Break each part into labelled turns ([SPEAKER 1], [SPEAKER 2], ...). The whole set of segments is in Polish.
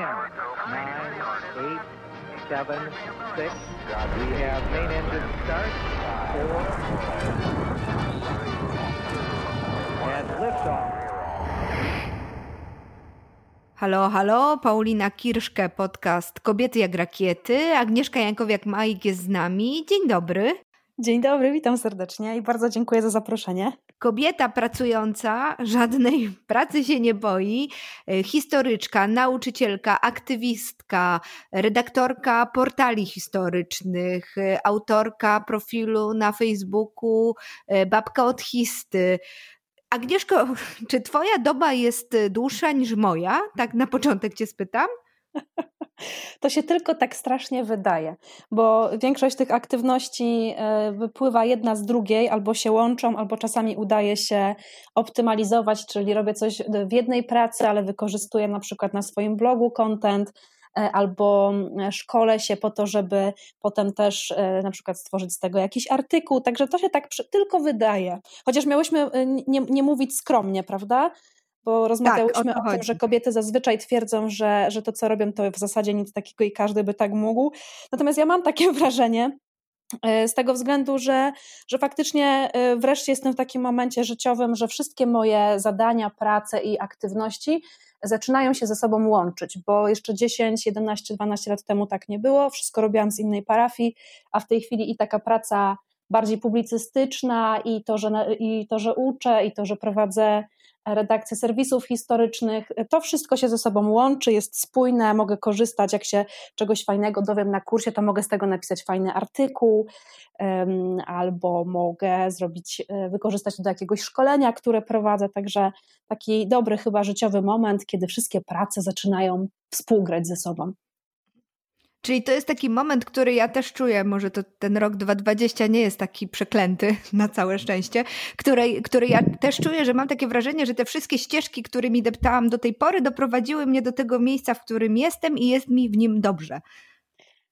[SPEAKER 1] 10, 9, 8, 7, 6. We have main engine start. 4. And liftoff.
[SPEAKER 2] Halo, halo, Paulina Kirszke, podcast Kobiety jak rakiety. Agnieszka Jankowiak-Majk jest z nami. Dzień dobry.
[SPEAKER 3] Dzień dobry, witam serdecznie i bardzo dziękuję za zaproszenie.
[SPEAKER 2] Kobieta pracująca, żadnej pracy się nie boi, e, historyczka, nauczycielka, aktywistka, redaktorka portali historycznych, e, autorka profilu na Facebooku, e, babka od histy. Agnieszko, czy twoja doba jest dłuższa niż moja? Tak na początek cię spytam.
[SPEAKER 3] To się tylko tak strasznie wydaje, bo większość tych aktywności e, wypływa jedna z drugiej, albo się łączą, albo czasami udaje się optymalizować, czyli robię coś w jednej pracy, ale wykorzystuję na przykład na swoim blogu content, e, albo e, szkole się po to, żeby potem też na przykład stworzyć z tego jakiś artykuł. Także to się tak tylko wydaje. Chociaż miałyśmy nie, nie mówić skromnie, prawda? Bo rozmawiałyśmy tak, o, o, tym, że kobiety zazwyczaj twierdzą, że, że to, co robią, to w zasadzie nic takiego i każdy by tak mógł. Natomiast ja mam takie wrażenie, e, z tego względu, że, że faktycznie e, wreszcie jestem w takim momencie życiowym, że wszystkie moje zadania, prace i aktywności zaczynają się ze sobą łączyć, bo jeszcze 10, 11, 12 lat temu tak nie było, wszystko robiłam z innej parafii, a w tej chwili i taka praca bardziej publicystyczna i to, że, i to, że uczę i to, że prowadzę redakcję serwisów historycznych. To wszystko się ze sobą łączy, jest spójne, mogę korzystać, jak się czegoś fajnego dowiem na kursie, to mogę z tego napisać fajny artykuł, albo mogę zrobić, e, wykorzystać to do jakiegoś szkolenia, które prowadzę. Także taki dobry, chyba życiowy moment, kiedy wszystkie prace zaczynają współgrać ze sobą.
[SPEAKER 2] Czyli to jest taki moment, który ja też czuję, może to ten rok 2020 nie jest taki przeklęty, na całe szczęście, który, który ja też czuję, że mam takie wrażenie, że te wszystkie ścieżki, którymi deptałam do tej pory, doprowadziły mnie do tego miejsca, w którym jestem i jest mi w nim dobrze.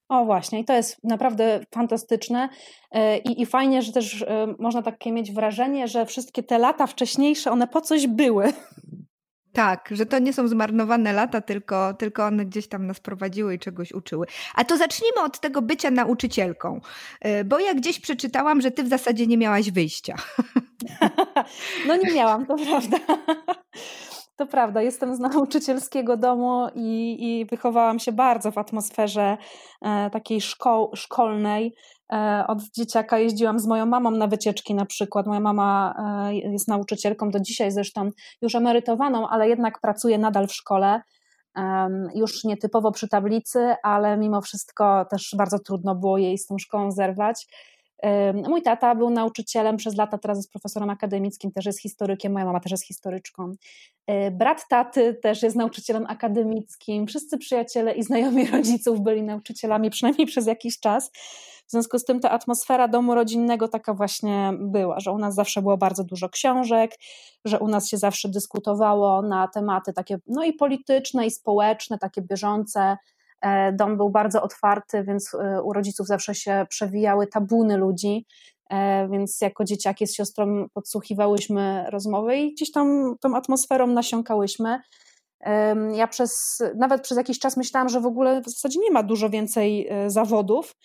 [SPEAKER 3] O właśnie, i to jest naprawdę fantastyczne e, i, i fajnie, że też e, można takie mieć wrażenie, że wszystkie te lata wcześniejsze, one po coś były.
[SPEAKER 2] Tak, że to nie są zmarnowane lata, tylko, tylko one gdzieś tam nas prowadziły i czegoś uczyły. A to zacznijmy od tego bycia nauczycielką, y, bo ja gdzieś przeczytałam, że ty w zasadzie nie miałaś wyjścia.
[SPEAKER 3] No nie miałam, to prawda. To prawda, jestem z nauczycielskiego domu i, i wychowałam się bardzo w atmosferze e, takiej szkoł, szkolnej. E, od dzieciaka jeździłam z moją mamą na wycieczki na przykład. Moja mama e, jest nauczycielką do dzisiaj zresztą już emerytowaną, ale jednak pracuje nadal w szkole. E, już nietypowo przy tablicy, ale mimo wszystko też bardzo trudno było jej z tą szkołą zerwać. Mój tata był nauczycielem przez lata, teraz jest profesorem akademickim, też jest historykiem, moja mama też jest historyczką. Brat taty też jest nauczycielem akademickim. Wszyscy przyjaciele i znajomi rodziców byli nauczycielami, przynajmniej przez jakiś czas. W związku z tym ta atmosfera domu rodzinnego taka właśnie była, że u nas zawsze było bardzo dużo książek, że u nas się zawsze dyskutowało na tematy takie no i polityczne, i społeczne, takie bieżące. E, dom był bardzo otwarty, więc e, u rodziców zawsze się przewijały tabuny ludzi, e, więc jako dzieciaki z siostrą podsłuchiwałyśmy rozmowy i gdzieś tam tą atmosferą nasiąkałyśmy. Ja przez, nawet przez jakiś czas myślałam, że w ogóle w zasadzie nie ma dużo więcej zawodów,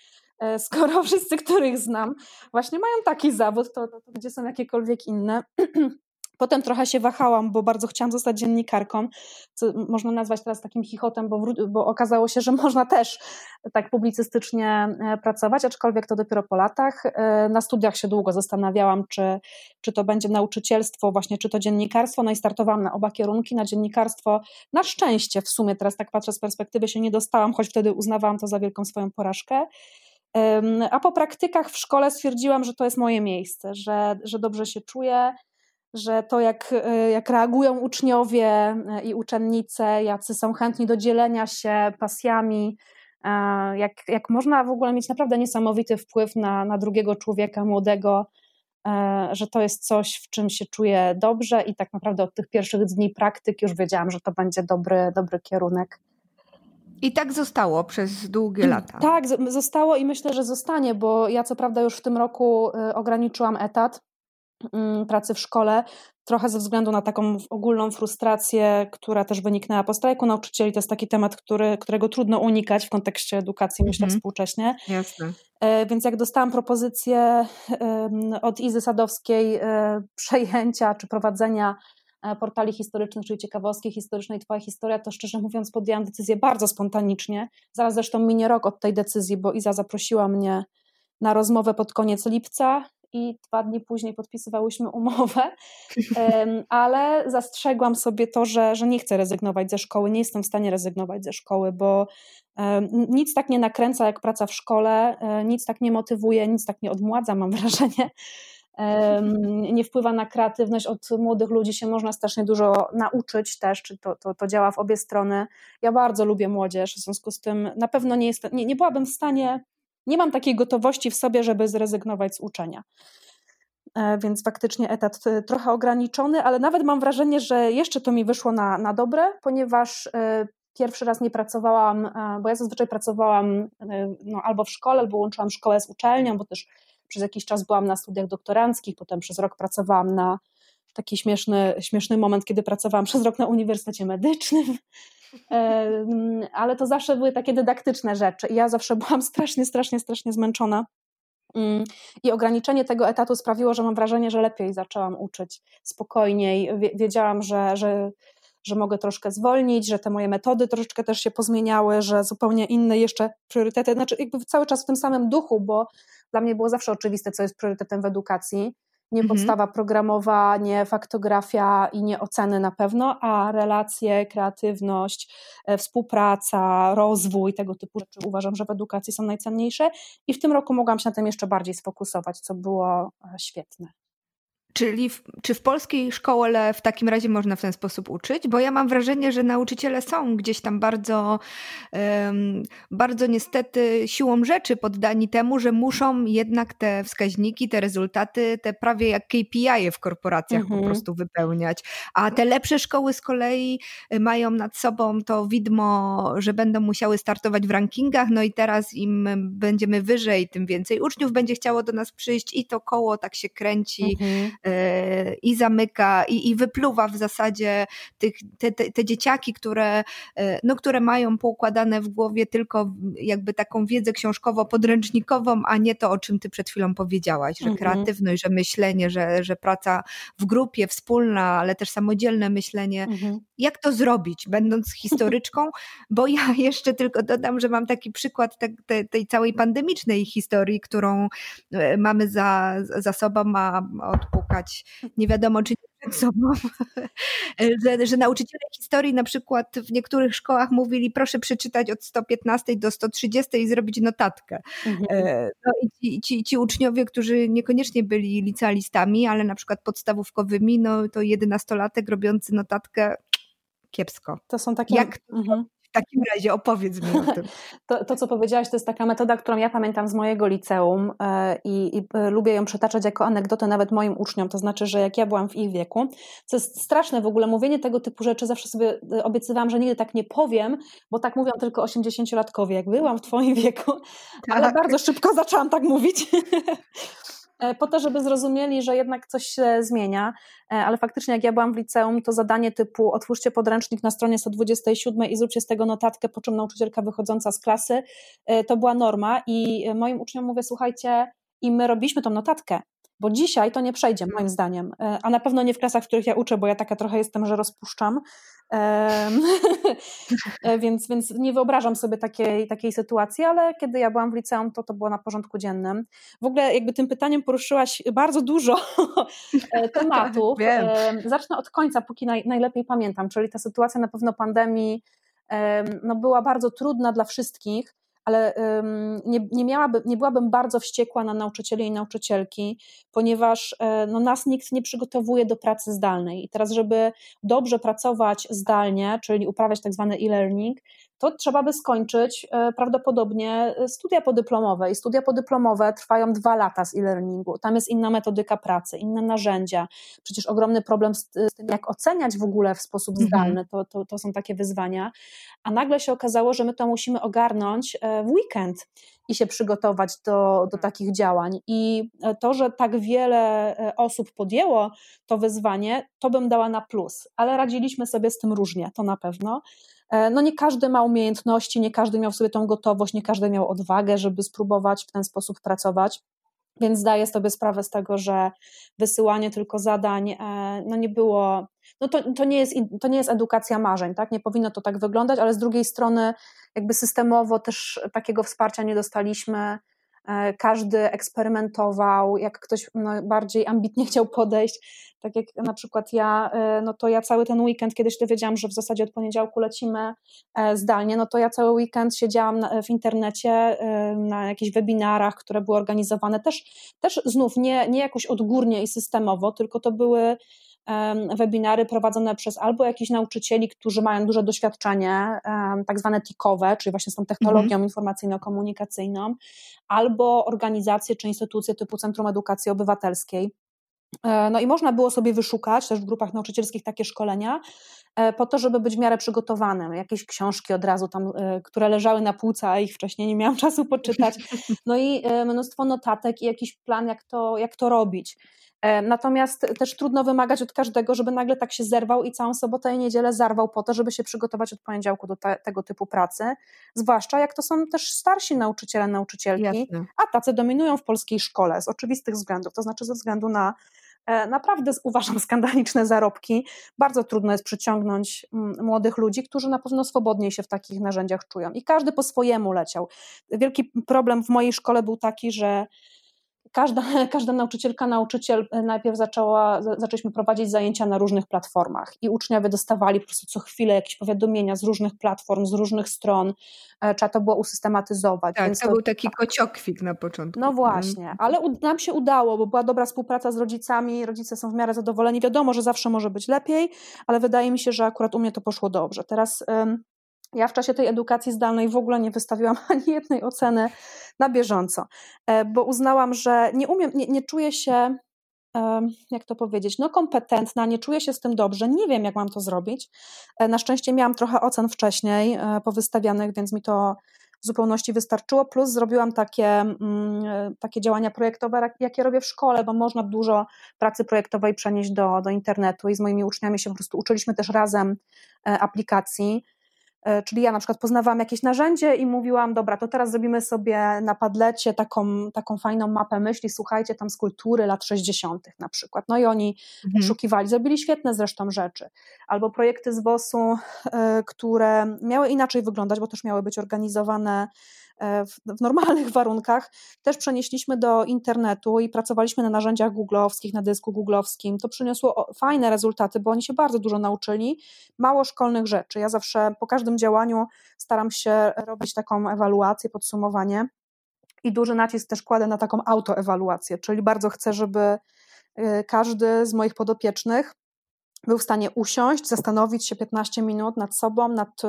[SPEAKER 3] skoro wszyscy, których znam, właśnie mają taki zawód, to, to, to gdzie są jakiekolwiek inne. Potem trochę się wahałam, bo bardzo chciałam zostać dziennikarką, co można nazwać teraz takim chichotem, bo, bo okazało się, że można też tak publicystycznie e, pracować, aczkolwiek to dopiero po latach. E, na studiach się długo zastanawiałam, czy, czy to będzie nauczycielstwo, właśnie czy to dziennikarstwo. No i startowałam na oba kierunki, na dziennikarstwo. Na szczęście w sumie, teraz tak patrzę z perspektywy, się nie dostałam, choć wtedy uznawałam to za wielką swoją porażkę. A po praktykach w szkole stwierdziłam, że to jest moje miejsce, że, że dobrze się czuję, że to jak, e, jak reagują uczniowie e, i uczennice, jacy są chętni do dzielenia się pasjami, e, jak, jak można w ogóle mieć naprawdę niesamowity wpływ na, na drugiego człowieka młodego, że to jest coś, w czym się czuję dobrze i tak naprawdę od tych pierwszych dni praktyk już wiedziałam, że to będzie dobry, dobry kierunek.
[SPEAKER 2] I tak zostało przez długie mm, lata.
[SPEAKER 3] Tak, zostało i myślę, że zostanie, bo ja co prawda już w tym roku y, ograniczyłam etat. mm, pracy w szkole, trochę ze względu na taką ogólną frustrację, która też wyniknęła po strajku nauczycieli. To jest taki temat, który, którego trudno unikać w kontekście edukacji, myślę, mhm. współcześnie.
[SPEAKER 2] Jasne.
[SPEAKER 3] E, więc jak dostałam propozycję od Izy Sadowskiej e, przejęcia czy prowadzenia portali historycznych, czyli ciekawostki historycznej Twoja historia, to szczerze mówiąc podjęłam decyzję bardzo spontanicznie. Zaraz zresztą minie rok od tej decyzji, bo Iza zaprosiła mnie na rozmowę pod koniec lipca i dwa dni później podpisywałyśmy umowę, ale zastrzegłam sobie to, że, że nie chcę rezygnować ze szkoły, nie jestem w stanie rezygnować ze szkoły, bo nic tak nie nakręca jak praca w szkole, e, nic tak nie motywuje, nic tak nie odmładza, mam wrażenie. Nie wpływa na kreatywność. Od młodych ludzi się można strasznie dużo nauczyć też, czy to, to, to działa w obie strony. Ja bardzo lubię młodzież, w związku z tym na pewno nie, jestem, nie, nie byłabym w stanie nie mam takiej gotowości w sobie, żeby zrezygnować z uczenia. E, więc faktycznie etat e, trochę ograniczony, ale nawet mam wrażenie, że jeszcze to mi wyszło na, na dobre, ponieważ e, pierwszy raz nie pracowałam, bo ja zazwyczaj pracowałam no, albo w szkole, albo łączyłam szkołę z uczelnią, bo też przez jakiś czas byłam na studiach doktoranckich, potem przez rok pracowałam na taki śmieszny, śmieszny moment, kiedy pracowałam przez rok na Uniwersytecie Medycznym ale to zawsze były takie dydaktyczne rzeczy. Ja zawsze byłam strasznie, strasznie, strasznie zmęczona. Mm, I ograniczenie tego etatu sprawiło, że mam wrażenie, że lepiej zaczęłam uczyć spokojniej. Wiedziałam, że, że, że mogę troszkę zwolnić, że te moje metody troszeczkę też się pozmieniały, że zupełnie inne jeszcze priorytety, znaczy jakby cały czas w tym samym duchu, bo dla mnie było zawsze oczywiste, co jest priorytetem w edukacji nie mhm. podstawa programowa, nie faktografia i nie oceny na pewno, a relacje, kreatywność, e, współpraca, rozwój, tego typu rzeczy uważam, że w edukacji są najcenniejsze i w tym roku mogłam się na tym jeszcze bardziej sfokusować, co było e, świetne.
[SPEAKER 2] Czyli w, czy w polskiej szkole w takim razie można w ten sposób uczyć? Bo ja mam wrażenie, że nauczyciele są gdzieś tam bardzo, um, bardzo niestety siłą rzeczy poddani temu, że muszą jednak te wskaźniki, te rezultaty, te prawie jak KPI w korporacjach mhm. po prostu wypełniać. A te lepsze szkoły z kolei y, mają nad sobą to widmo, że będą musiały startować w rankingach, no i teraz im będziemy wyżej, tym więcej uczniów będzie chciało do nas przyjść i to koło tak się kręci. Mhm i zamyka i, i wypluwa w zasadzie tych, te, te, te dzieciaki, które, e, no, które mają poukładane w głowie tylko jakby taką wiedzę książkowo-podręcznikową, a nie to, o czym ty przed chwilą powiedziałaś, że mhm. kreatywność, że myślenie, że, że praca w grupie, wspólna, ale też samodzielne myślenie. Mhm. Jak to zrobić, będąc historyczką? Bo ja jeszcze tylko dodam, że mam taki przykład te, te, tej całej pandemicznej historii, którą e, mamy za, za sobą, a odpukać nie wiadomo czy nie przed sobą, że, że nauczyciele historii na przykład w niektórych szkołach mówili proszę przeczytać od 115 do 130 i zrobić notatkę. Mhm. E, no i ci, ci, ci uczniowie, którzy niekoniecznie byli licealistami, ale na przykład podstawówkowymi, no to jedenastolatek robiący notatkę kiepsko.
[SPEAKER 3] To są takie...
[SPEAKER 2] Jak mhm takim razie opowiedz mi o tym.
[SPEAKER 3] To, to, co powiedziałaś, to jest taka metoda, którą ja pamiętam z mojego liceum e, i, i, e, lubię ją przetaczać jako anegdotę nawet moim uczniom. To znaczy, że jak ja byłam w ich wieku, co jest straszne w ogóle, mówienie tego typu rzeczy, zawsze sobie e, obiecywałam, że nigdy tak nie powiem, bo tak mówią tylko 80-latkowie. Jak byłam w Twoim wieku, tak. ale bardzo szybko zaczęłam tak mówić. E, po to, żeby zrozumieli, że jednak coś się zmienia, e, ale faktycznie jak ja byłam w liceum, to zadanie typu otwórzcie podręcznik na stronie 127 i zróbcie z tego notatkę, po czym nauczycielka wychodząca z klasy, e, to była norma. I moim uczniom mówię, słuchajcie, i my robiliśmy tą notatkę, bo dzisiaj to nie przejdzie, moim zdaniem, a na pewno nie w klasach, w których ja uczę, bo ja taka trochę jestem, że rozpuszczam, więc, więc nie wyobrażam sobie takiej, takiej sytuacji, ale kiedy ja byłam w liceum, to to było na porządku dziennym. W ogóle jakby tym pytaniem poruszyłaś bardzo dużo e, tematów. Zacznę od końca, póki naj, najlepiej pamiętam, czyli ta sytuacja na pewno pandemii no, była bardzo trudna dla wszystkich ale nie, nie, miałaby, nie byłabym bardzo wściekła na nauczycieli i nauczycielki, ponieważ e, no, nas nikt nie przygotowuje do pracy zdalnej. I teraz, żeby dobrze pracować zdalnie, czyli uprawiać tak zwany e-learning, to trzeba by skończyć prawdopodobnie studia podyplomowe. I studia podyplomowe trwają dwa lata z e-learningu. Tam jest inna metodyka pracy, inne narzędzia. Przecież ogromny problem z, tym, jak oceniać w ogóle w sposób mhm. zdalny, to, to, to są takie wyzwania. A nagle się okazało, że my to musimy ogarnąć w weekend i się przygotować do, do takich działań. I to, że tak wiele e, osób podjęło to wyzwanie, to bym dała na plus, ale radziliśmy sobie z tym różnie, to na pewno. E, no nie każdy ma umiejętności, nie każdy miał sobie tą gotowość, nie każdy miał odwagę, żeby spróbować w ten sposób pracować. Więc zdaję sobie sprawę z tego, że wysyłanie tylko zadań e, no nie było, no to, to, nie jest, to nie jest edukacja marzeń, tak? Nie powinno to tak wyglądać, ale z drugiej strony jakby systemowo też takiego wsparcia nie dostaliśmy każdy eksperymentował, jak ktoś no, bardziej ambitnie chciał podejść, tak jak na przykład ja, e, no to ja cały ten weekend, kiedyś dowiedziałam, że w zasadzie od poniedziałku lecimy e, zdalnie, no to ja cały weekend siedziałam w internecie na jakichś webinarach, które były organizowane, też, też znów nie, nie jakoś odgórnie i systemowo, tylko to były webinary prowadzone przez albo jakichś nauczycieli, którzy mają duże doświadczenie, tak zwane TIK-owe, czyli właśnie z tą technologią mhm. informacyjno-komunikacyjną, albo organizacje czy instytucje typu Centrum Edukacji Obywatelskiej. E, no i można było sobie wyszukać też w grupach nauczycielskich takie szkolenia, e, po to, żeby być w miarę przygotowanym. Jakieś książki od razu tam, e, które leżały na półce, a ich wcześniej nie miałam czasu poczytać. No i mnóstwo notatek i jakiś plan, jak to, jak to robić. E, natomiast też trudno wymagać od każdego, żeby nagle tak się zerwał i całą sobotę i niedzielę zarwał po to, żeby się przygotować od poniedziałku do te, tego typu pracy. Zwłaszcza jak to są też starsi nauczyciele, nauczycielki, Jasne. a tacy dominują w polskiej szkole z oczywistych względów, to znaczy ze względu na e, naprawdę uważam skandaliczne zarobki. Bardzo trudno jest przyciągnąć mm, młodych ludzi, którzy na pewno swobodniej się w takich narzędziach czują. I każdy po swojemu leciał. Wielki problem w mojej szkole był taki, że każda, każda nauczycielka, nauczyciel e, najpierw zaczęła, zaczęliśmy prowadzić zajęcia na różnych platformach i uczniowie dostawali po prostu co chwilę jakieś powiadomienia z różnych platform, z różnych stron, e, trzeba to było usystematyzować.
[SPEAKER 2] Tak, to, to był taki kociokwik na początku.
[SPEAKER 3] No właśnie, mhm. ale nam się udało, bo była dobra współpraca z rodzicami, rodzice są w miarę zadowoleni, wiadomo, że zawsze może być lepiej, ale wydaje mi się, że akurat u mnie to poszło dobrze. Teraz ja w czasie tej edukacji zdalnej w ogóle nie wystawiłam ani jednej oceny na bieżąco, e, bo uznałam, że nie umiem, nie, nie czuję się, jak to powiedzieć, no kompetentna, nie czuję się z tym dobrze, nie wiem jak mam to zrobić. E, na szczęście miałam trochę ocen wcześniej e, powystawianych, więc mi to w zupełności wystarczyło, plus zrobiłam takie, mm, takie działania projektowe, jakie robię w szkole, bo można dużo pracy projektowej przenieść do, do internetu i z moimi uczniami się po prostu uczyliśmy też razem aplikacji. E, czyli ja na przykład poznawałam jakieś narzędzie i mówiłam, dobra, to teraz zrobimy sobie na padlecie taką, taką fajną mapę myśli, słuchajcie, tam z kultury lat 60. na przykład. No i oni mhm. poszukiwali, zrobili świetne zresztą rzeczy. Albo projekty z WOS-u, e, które miały inaczej wyglądać, bo też miały być organizowane w, w normalnych warunkach, też przenieśliśmy do internetu i pracowaliśmy na narzędziach googlowskich, na dysku googlowskim. To przyniosło fajne rezultaty, bo oni się bardzo dużo nauczyli, mało szkolnych rzeczy. Ja zawsze po każdym działaniu staram się robić taką ewaluację, podsumowanie i duży nacisk też kładę na taką autoewaluację, czyli bardzo chcę, żeby e, każdy z moich podopiecznych był w stanie usiąść, zastanowić się 15 minut nad sobą, nad,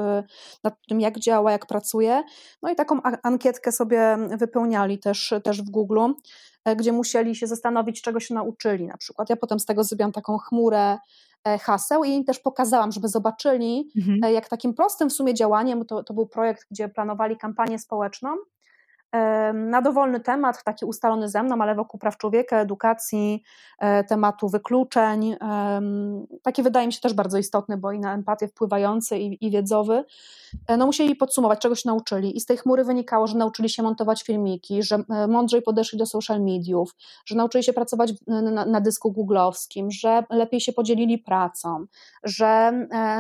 [SPEAKER 3] nad tym, jak działa, jak pracuje. No i taką ankietkę sobie wypełniali też, też w Google, e, gdzie musieli się zastanowić, czego się nauczyli na przykład. Ja potem z tego zrobiłam taką chmurę e, haseł i im też pokazałam, żeby zobaczyli, mhm. E, jak takim prostym w sumie działaniem, to, to był projekt, gdzie planowali kampanię społeczną, na dowolny temat, taki ustalony ze mną, ale wokół praw człowieka, edukacji, e, tematu wykluczeń. Taki wydaje mi się też bardzo istotny, bo i na empatię wpływający i, wiedzowy. E, no musieli podsumować, czego się nauczyli i z tej chmury wynikało, że nauczyli się montować filmiki, że e, mądrzej podeszli do social mediów, że nauczyli się pracować na, na dysku googlowskim, że lepiej się podzielili pracą, że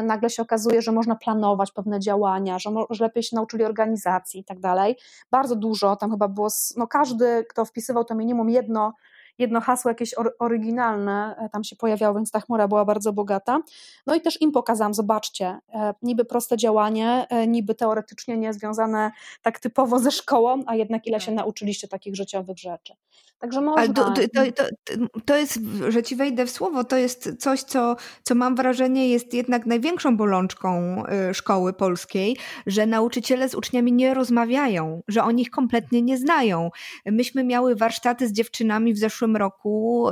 [SPEAKER 3] nagle się okazuje, że można planować pewne działania, że, że lepiej się nauczyli organizacji i tak dalej. Bardzo dużo dużo, tam chyba było, no każdy, kto wpisywał to minimum jedno, jedno hasło jakieś oryginalne e, tam się pojawiało, więc ta chmura była bardzo bogata. No i też im pokazałam, zobaczcie, e, niby proste działanie, e, niby teoretycznie nie związane tak typowo ze szkołą, a jednak ile się tak. nauczyliście takich życiowych rzeczy. Także można.
[SPEAKER 2] To, to, to, to, jest, że ci wejdę w słowo, to jest coś, co, co mam wrażenie jest jednak największą bolączką y, szkoły polskiej, że nauczyciele z uczniami nie rozmawiają, że oni ich kompletnie nie znają. Myśmy miały warsztaty z dziewczynami w zeszłym roku,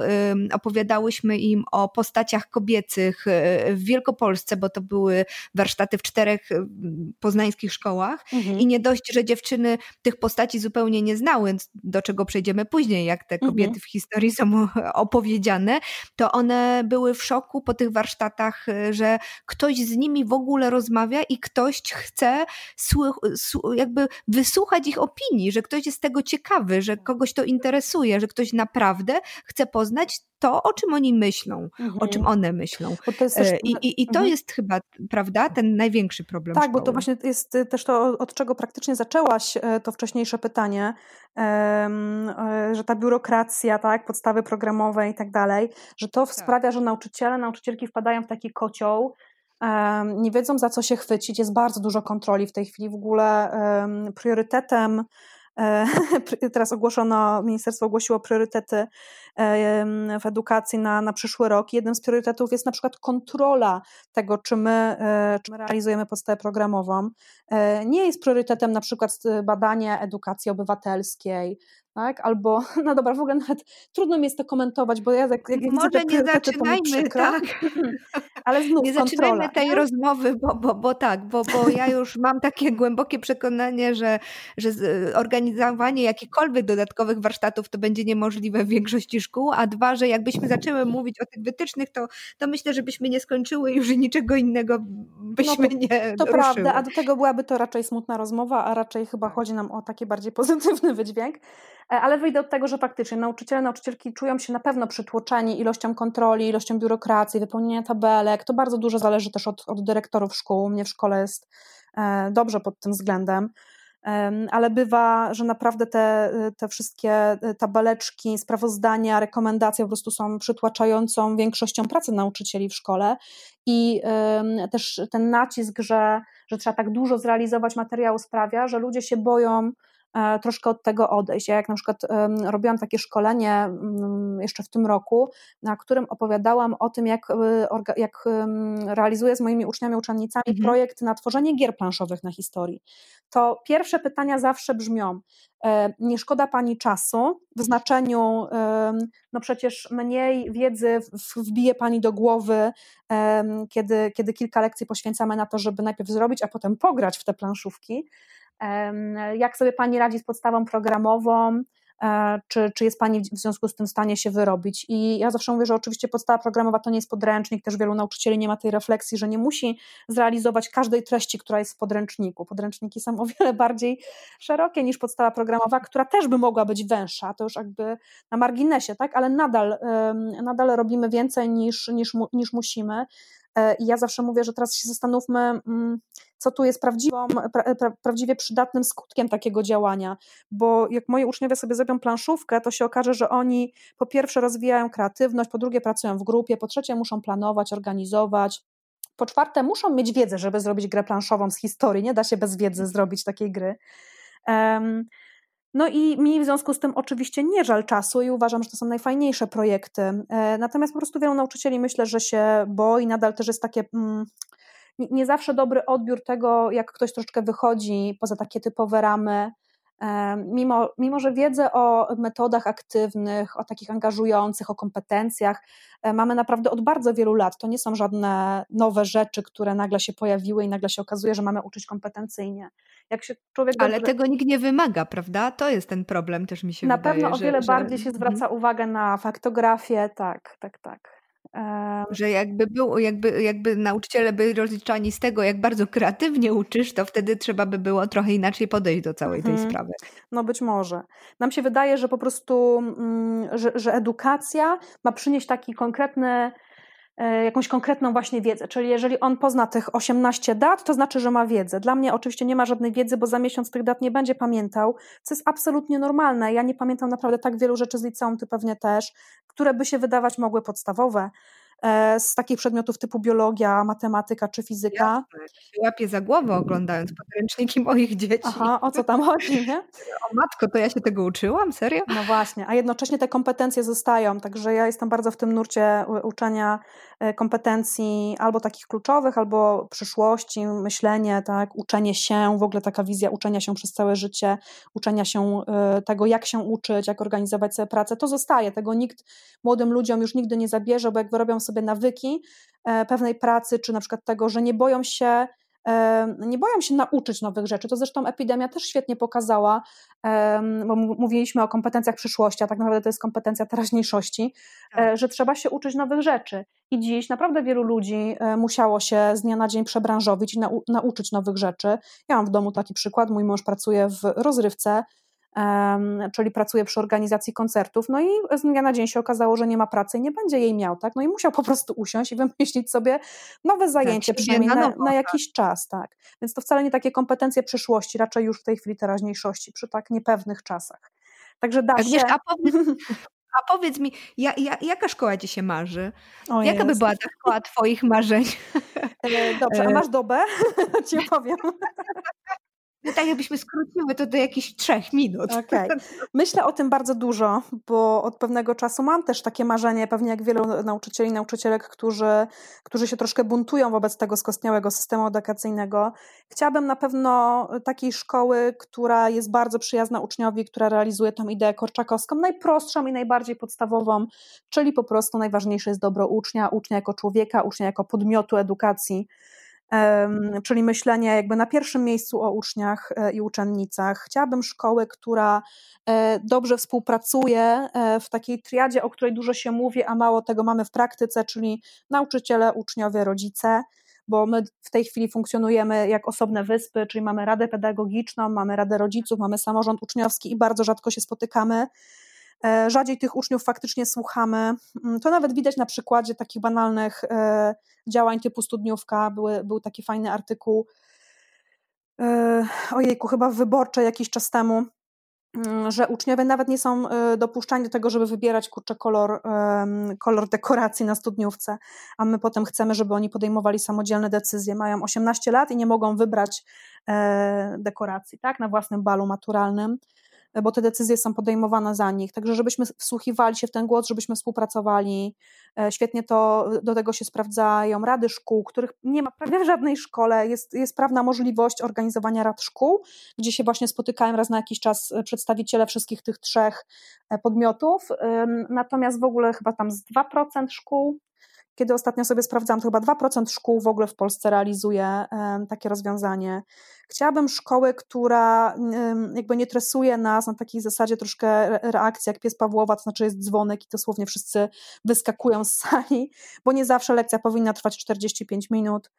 [SPEAKER 2] opowiadałyśmy im o postaciach kobiecych y, w Wielkopolsce, bo to były warsztaty w czterech y, poznańskich szkołach mhm. i nie dość, że dziewczyny tych postaci zupełnie nie znały, do czego przejdziemy później, jak te kobiety mhm. w historii są opowiedziane, to one były w szoku po tych warsztatach, że ktoś z nimi w ogóle rozmawia i ktoś chce jakby wysłuchać ich opinii, że ktoś jest tego ciekawy, że kogoś to interesuje, że ktoś naprawdę chce poznać to, o czym oni myślą, mhm. o czym mhm. one myślą. Też... E, I, i, I, to mhm. jest chyba, prawda, ten największy problem.
[SPEAKER 3] Tak,
[SPEAKER 2] szkoły.
[SPEAKER 3] bo to właśnie jest też to, od czego praktycznie zaczęłaś e, to wcześniejsze pytanie, e, że ta biurokracja, tak, podstawy programowe i tak dalej, że to tak. sprawia, że nauczyciele, nauczycielki wpadają w taki kocioł, nie wiedzą za co się chwycić, jest bardzo dużo kontroli w tej chwili. W ogóle priorytetem teraz ogłoszono, ministerstwo ogłosiło priorytety w edukacji na, na przyszły rok. Jednym z priorytetów jest na przykład kontrola tego, czy my, e, czy my realizujemy podstawę programową. E, nie jest priorytetem na przykład badanie edukacji obywatelskiej, tak? Albo, no dobra, w ogóle nawet trudno mi jest to komentować, bo ja jak, jak
[SPEAKER 2] Może widzę nie zaczynajmy, tak?
[SPEAKER 3] Ale znów
[SPEAKER 2] Nie
[SPEAKER 3] kontrola.
[SPEAKER 2] zaczynajmy tej rozmowy, bo, bo, bo tak, bo, bo ja już mam takie głębokie przekonanie, że, że organizowanie jakichkolwiek dodatkowych warsztatów to będzie niemożliwe w większości a dwa, że jakbyśmy zaczęły mówić o tych wytycznych, to, to myślę, że byśmy nie skończyły już i niczego innego byśmy no to, nie
[SPEAKER 3] To ruszyły. prawda, a do tego byłaby to raczej smutna rozmowa, a raczej chyba chodzi nam o taki bardziej pozytywny wydźwięk. E, ale wyjdę od tego, że faktycznie nauczyciele, nauczycielki czują się na pewno przytłoczeni ilością kontroli, ilością biurokracji, wypełnienia tabelek. To bardzo dużo zależy też od, od dyrektorów szkół. Mnie w szkole jest e, dobrze pod tym względem ale bywa, że naprawdę te, te wszystkie e, tabeleczki, sprawozdania, rekomendacje po prostu są przytłaczającą większością pracy nauczycieli w szkole. I też ten nacisk, że, że trzeba tak dużo zrealizować materiału sprawia, że ludzie się boją troszkę od tego odejść. Ja jak na przykład robiłam takie szkolenie mm, jeszcze w tym roku, na którym opowiadałam o tym, jak, e, jak realizuję z moimi uczniami, uczennicami mhm. projekt na tworzenie gier planszowych na historii, to pierwsze pytania zawsze brzmią, e, nie szkoda Pani czasu w znaczeniu, no przecież mniej wiedzy wbije Pani do głowy, kiedy, kiedy kilka lekcji poświęcamy na to, żeby najpierw zrobić, a potem pograć w te planszówki, jak sobie Pani radzi z podstawą programową? E, czy, czy jest Pani w związku z tym w stanie się wyrobić? I ja zawsze mówię, że oczywiście podstawa programowa to nie jest podręcznik, też wielu nauczycieli nie ma tej refleksji, że nie musi zrealizować każdej treści, która jest w podręczniku. Podręczniki są o wiele bardziej szerokie niż podstawa programowa, która też by mogła być węższa, to już jakby na marginesie, tak? ale nadal, nadal robimy więcej niż, niż, niż musimy. E, I ja zawsze mówię, że teraz się zastanówmy, mm, co tu jest prawdziwą, pra, pra, prawdziwie przydatnym skutkiem takiego działania, bo jak moi uczniowie sobie zrobią planszówkę, to się okaże, że oni po pierwsze rozwijają kreatywność, po drugie pracują w grupie, po trzecie muszą planować, organizować. Po czwarte, muszą mieć wiedzę, żeby zrobić grę planszową z historii. Nie da się bez wiedzy zrobić takiej gry. No i mi w związku z tym oczywiście nie żal czasu i uważam, że to są najfajniejsze projekty. E, natomiast po prostu wielu nauczycieli myślę, że się boi, nadal też jest takie mm, nie zawsze dobry odbiór tego, jak ktoś troszeczkę wychodzi poza takie typowe ramy mimo, mimo że wiedzę o metodach aktywnych, o takich angażujących, o kompetencjach e, mamy naprawdę od bardzo wielu lat. To nie są żadne nowe rzeczy, które nagle się pojawiły i nagle się okazuje, że mamy uczyć kompetencyjnie. Jak się człowiek
[SPEAKER 2] Ale dobrze... tego nikt nie wymaga, prawda? To jest ten problem, też mi się
[SPEAKER 3] na
[SPEAKER 2] wydaje.
[SPEAKER 3] Na pewno o wiele że, bardziej się zwraca mhm. uwagę na faktografię, tak, tak, tak.
[SPEAKER 2] Że jakby był, jakby, jakby nauczyciele byli rozliczani z tego, jak bardzo kreatywnie uczysz, to wtedy trzeba by było trochę inaczej podejść do całej tej mhm. sprawy.
[SPEAKER 3] No być może. Nam się wydaje, że po prostu, mm, że, że edukacja ma przynieść taki konkretny jakąś konkretną właśnie wiedzę. Czyli jeżeli on pozna tych 18 dat, to znaczy, że ma wiedzę. Dla mnie oczywiście nie ma żadnej wiedzy, bo za miesiąc tych dat nie będzie pamiętał, co jest absolutnie normalne. Ja nie pamiętam naprawdę tak wielu rzeczy z liceum, ty pewnie też, które by się wydawać mogły podstawowe. E, z takich przedmiotów typu biologia, matematyka czy fizyka.
[SPEAKER 2] Jasne. Się łapię za głowę oglądając podręczniki moich dzieci.
[SPEAKER 3] Aha, o co tam chodzi, nie?
[SPEAKER 2] O matko, to ja się tego uczyłam? Serio?
[SPEAKER 3] No właśnie, a jednocześnie te kompetencje zostają, także ja jestem bardzo w tym nurcie uczenia e, kompetencji albo takich kluczowych, albo przyszłości, myślenie, tak, uczenie się, w ogóle taka wizja uczenia się przez całe życie, uczenia się e, tego, jak się uczyć, jak organizować sobie pracę, to zostaje, tego nikt młodym ludziom już nigdy nie zabierze, bo jak wyrobią sobie nawyki e, pewnej pracy, czy na przykład tego, że nie boją się nie boją się nauczyć nowych rzeczy. To zresztą epidemia też świetnie pokazała, bo mówiliśmy o kompetencjach przyszłości, a tak naprawdę to jest kompetencja teraźniejszości, tak. E, że trzeba się uczyć nowych rzeczy. I dziś naprawdę wielu ludzi e, musiało się z dnia na dzień przebranżowić i nauczyć nowych rzeczy. Ja mam w domu taki przykład, mój mąż pracuje w rozrywce, czyli pracuje przy organizacji koncertów, no i z dnia na dzień się okazało, że nie ma pracy i nie będzie jej miał, tak? No i musiał po prostu usiąść i wymyślić sobie nowe tak, zajęcie, tak, przynajmniej na, nowo, na tak. jakiś tak. czas, tak. Więc to wcale nie takie kompetencje przyszłości, raczej już w tej chwili teraźniejszości, przy tak niepewnych czasach. Także da się...
[SPEAKER 2] A powiedz, a powiedz mi, ja, ja, jaka szkoła ci się marzy? O jaka by była ta szkoła twoich marzeń?
[SPEAKER 3] E, dobrze, a e. masz dobę? Ci opowiem.
[SPEAKER 2] No tak jakbyśmy skróciły to do jakichś trzech minut.
[SPEAKER 3] Okay. Myślę o tym bardzo dużo, bo od pewnego czasu mam też takie marzenie, pewnie jak wielu nauczycieli i nauczycielek, którzy, którzy się troszkę buntują wobec tego skostniałego systemu edukacyjnego. Chciałabym na pewno takiej szkoły, która jest bardzo przyjazna uczniowi, która realizuje tą ideę korczakowską, najprostszą i najbardziej podstawową, czyli po prostu najważniejsze jest dobro ucznia, ucznia jako człowieka, ucznia jako podmiotu edukacji czyli myślenie jakby na pierwszym miejscu o uczniach e, i uczennicach. Chciałabym szkoły, która e, dobrze współpracuje e, w takiej triadzie, o której dużo się mówi, a mało tego mamy w praktyce, czyli nauczyciele, uczniowie, rodzice bo my w tej chwili funkcjonujemy jak osobne wyspy, czyli mamy radę pedagogiczną, mamy radę rodziców, mamy samorząd uczniowski i bardzo rzadko się spotykamy. E, rzadziej tych uczniów faktycznie słuchamy. Mm, to nawet widać na przykładzie takich banalnych e, działań typu studniówka. Były, był taki fajny artykuł, e, ojejku, chyba w Wyborczej jakiś czas temu, mm, że uczniowie nawet nie są dopuszczani do tego, żeby wybierać kurczę kolor, kolor dekoracji na studniówce, a my potem chcemy, żeby oni podejmowali samodzielne decyzje. Mają 18 lat i nie mogą wybrać dekoracji tak, na własnym balu maturalnym bo te decyzje są podejmowane za nich. Także żebyśmy wsłuchiwali się w ten głos, żebyśmy współpracowali. E, świetnie to do tego się sprawdzają rady szkół, których nie ma prawie w żadnej szkole. Jest, jest prawna możliwość organizowania rad szkół, gdzie się właśnie spotykają raz na jakiś czas e, przedstawiciele wszystkich tych trzech e, podmiotów. Natomiast w ogóle chyba tam z 2% szkół kiedy ostatnio sobie sprawdzałam, to chyba 2% szkół w ogóle w Polsce realizuje takie rozwiązanie. Chciałabym szkoły, która jakby nie tresuje nas na takiej zasadzie troszkę reakcji jak pies Pawłowa, to znaczy jest dzwonek i dosłownie wszyscy wyskakują z sali, bo nie zawsze lekcja powinna trwać 45 minut.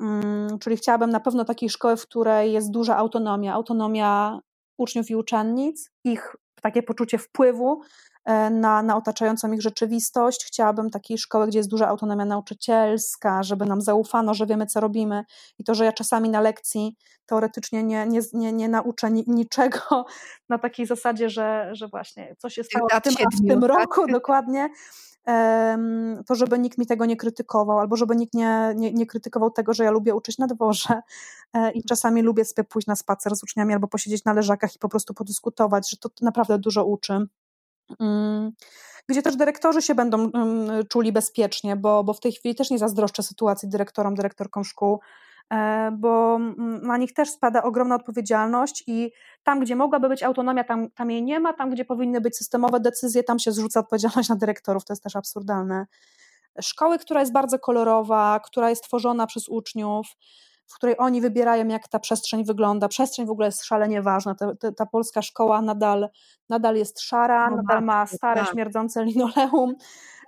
[SPEAKER 3] Mm, czyli chciałabym na pewno takiej szkoły, w której jest duża autonomia, autonomia uczniów i uczennic, ich takie poczucie wpływu E, na, na otaczającą ich rzeczywistość. Chciałabym takiej szkoły, gdzie jest duża autonomia nauczycielska, żeby nam zaufano, że wiemy, co robimy i to, że ja czasami na lekcji teoretycznie nie, nie, nie, nie nauczę niczego na takiej zasadzie, że, że właśnie coś się stało w tym, w tym tak? roku dokładnie, to żeby nikt mi tego nie krytykował, albo żeby nikt nie, nie, nie, krytykował tego, że ja lubię uczyć na dworze e, i czasami lubię sobie pójść na spacer z uczniami albo posiedzieć na leżakach i po prostu podyskutować, że to naprawdę dużo uczy. Mm, gdzie też dyrektorzy się będą mm, czuli bezpiecznie, bo, bo w tej chwili też nie zazdroszczę sytuacji dyrektorom, dyrektorkom szkół, bo mm, na nich też spada ogromna odpowiedzialność i tam, gdzie mogłaby być autonomia, tam, tam jej nie ma, tam, gdzie powinny być systemowe decyzje, tam się zrzuca odpowiedzialność na dyrektorów, to jest też absurdalne. Szkoły, która jest bardzo kolorowa, która jest tworzona przez uczniów, w której oni wybierają, jak ta przestrzeń wygląda. Przestrzeń w ogóle jest szalenie ważna. Ta, ta, ta polska szkoła nadal, nadal jest szara, no nadal ma stare, tak. śmierdzące linoleum.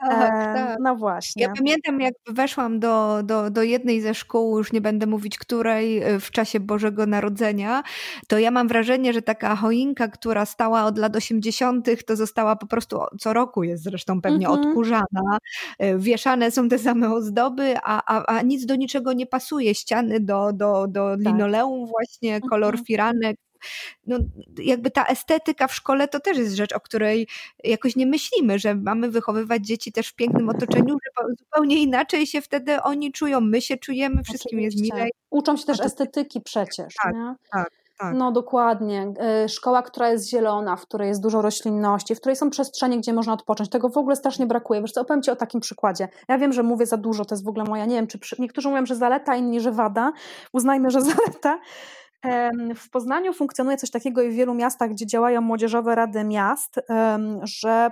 [SPEAKER 3] Tak, tak. No właśnie.
[SPEAKER 2] Ja pamiętam, jak weszłam do, do, do jednej ze szkół, już nie będę mówić której, e, w czasie Bożego Narodzenia, to ja mam wrażenie, że taka choinka, która stała od lat 80., to została po prostu co roku jest zresztą pewnie mhm. odkurzana. E, wieszane są te same ozdoby, a, a, a nic do niczego nie pasuje. Ściany do, do, do tak. linoleum, właśnie kolor mhm. firanek, no, jakby ta estetyka w szkole to też jest rzecz, o której jakoś nie myślimy, że mamy wychowywać dzieci też w pięknym otoczeniu, że zupełnie inaczej się wtedy oni czują, my się czujemy, wszystkim Oczywiście. jest milej.
[SPEAKER 3] Uczą się też estetyki przecież.
[SPEAKER 2] Tak,
[SPEAKER 3] nie?
[SPEAKER 2] tak. Tak.
[SPEAKER 3] No dokładnie. E, szkoła, która jest zielona, w której jest dużo roślinności, w której są przestrzenie, gdzie można odpocząć. Tego w ogóle strasznie brakuje. Wiesz co, opowiem Ci o takim przykładzie. Ja wiem, że mówię za dużo, to jest w ogóle moja, nie wiem, czy przy... niektórzy mówią, że zaleta, inni, że wada. Uznajmy, że zaleta. W Poznaniu funkcjonuje coś takiego i w wielu miastach, gdzie działają młodzieżowe rady miast, że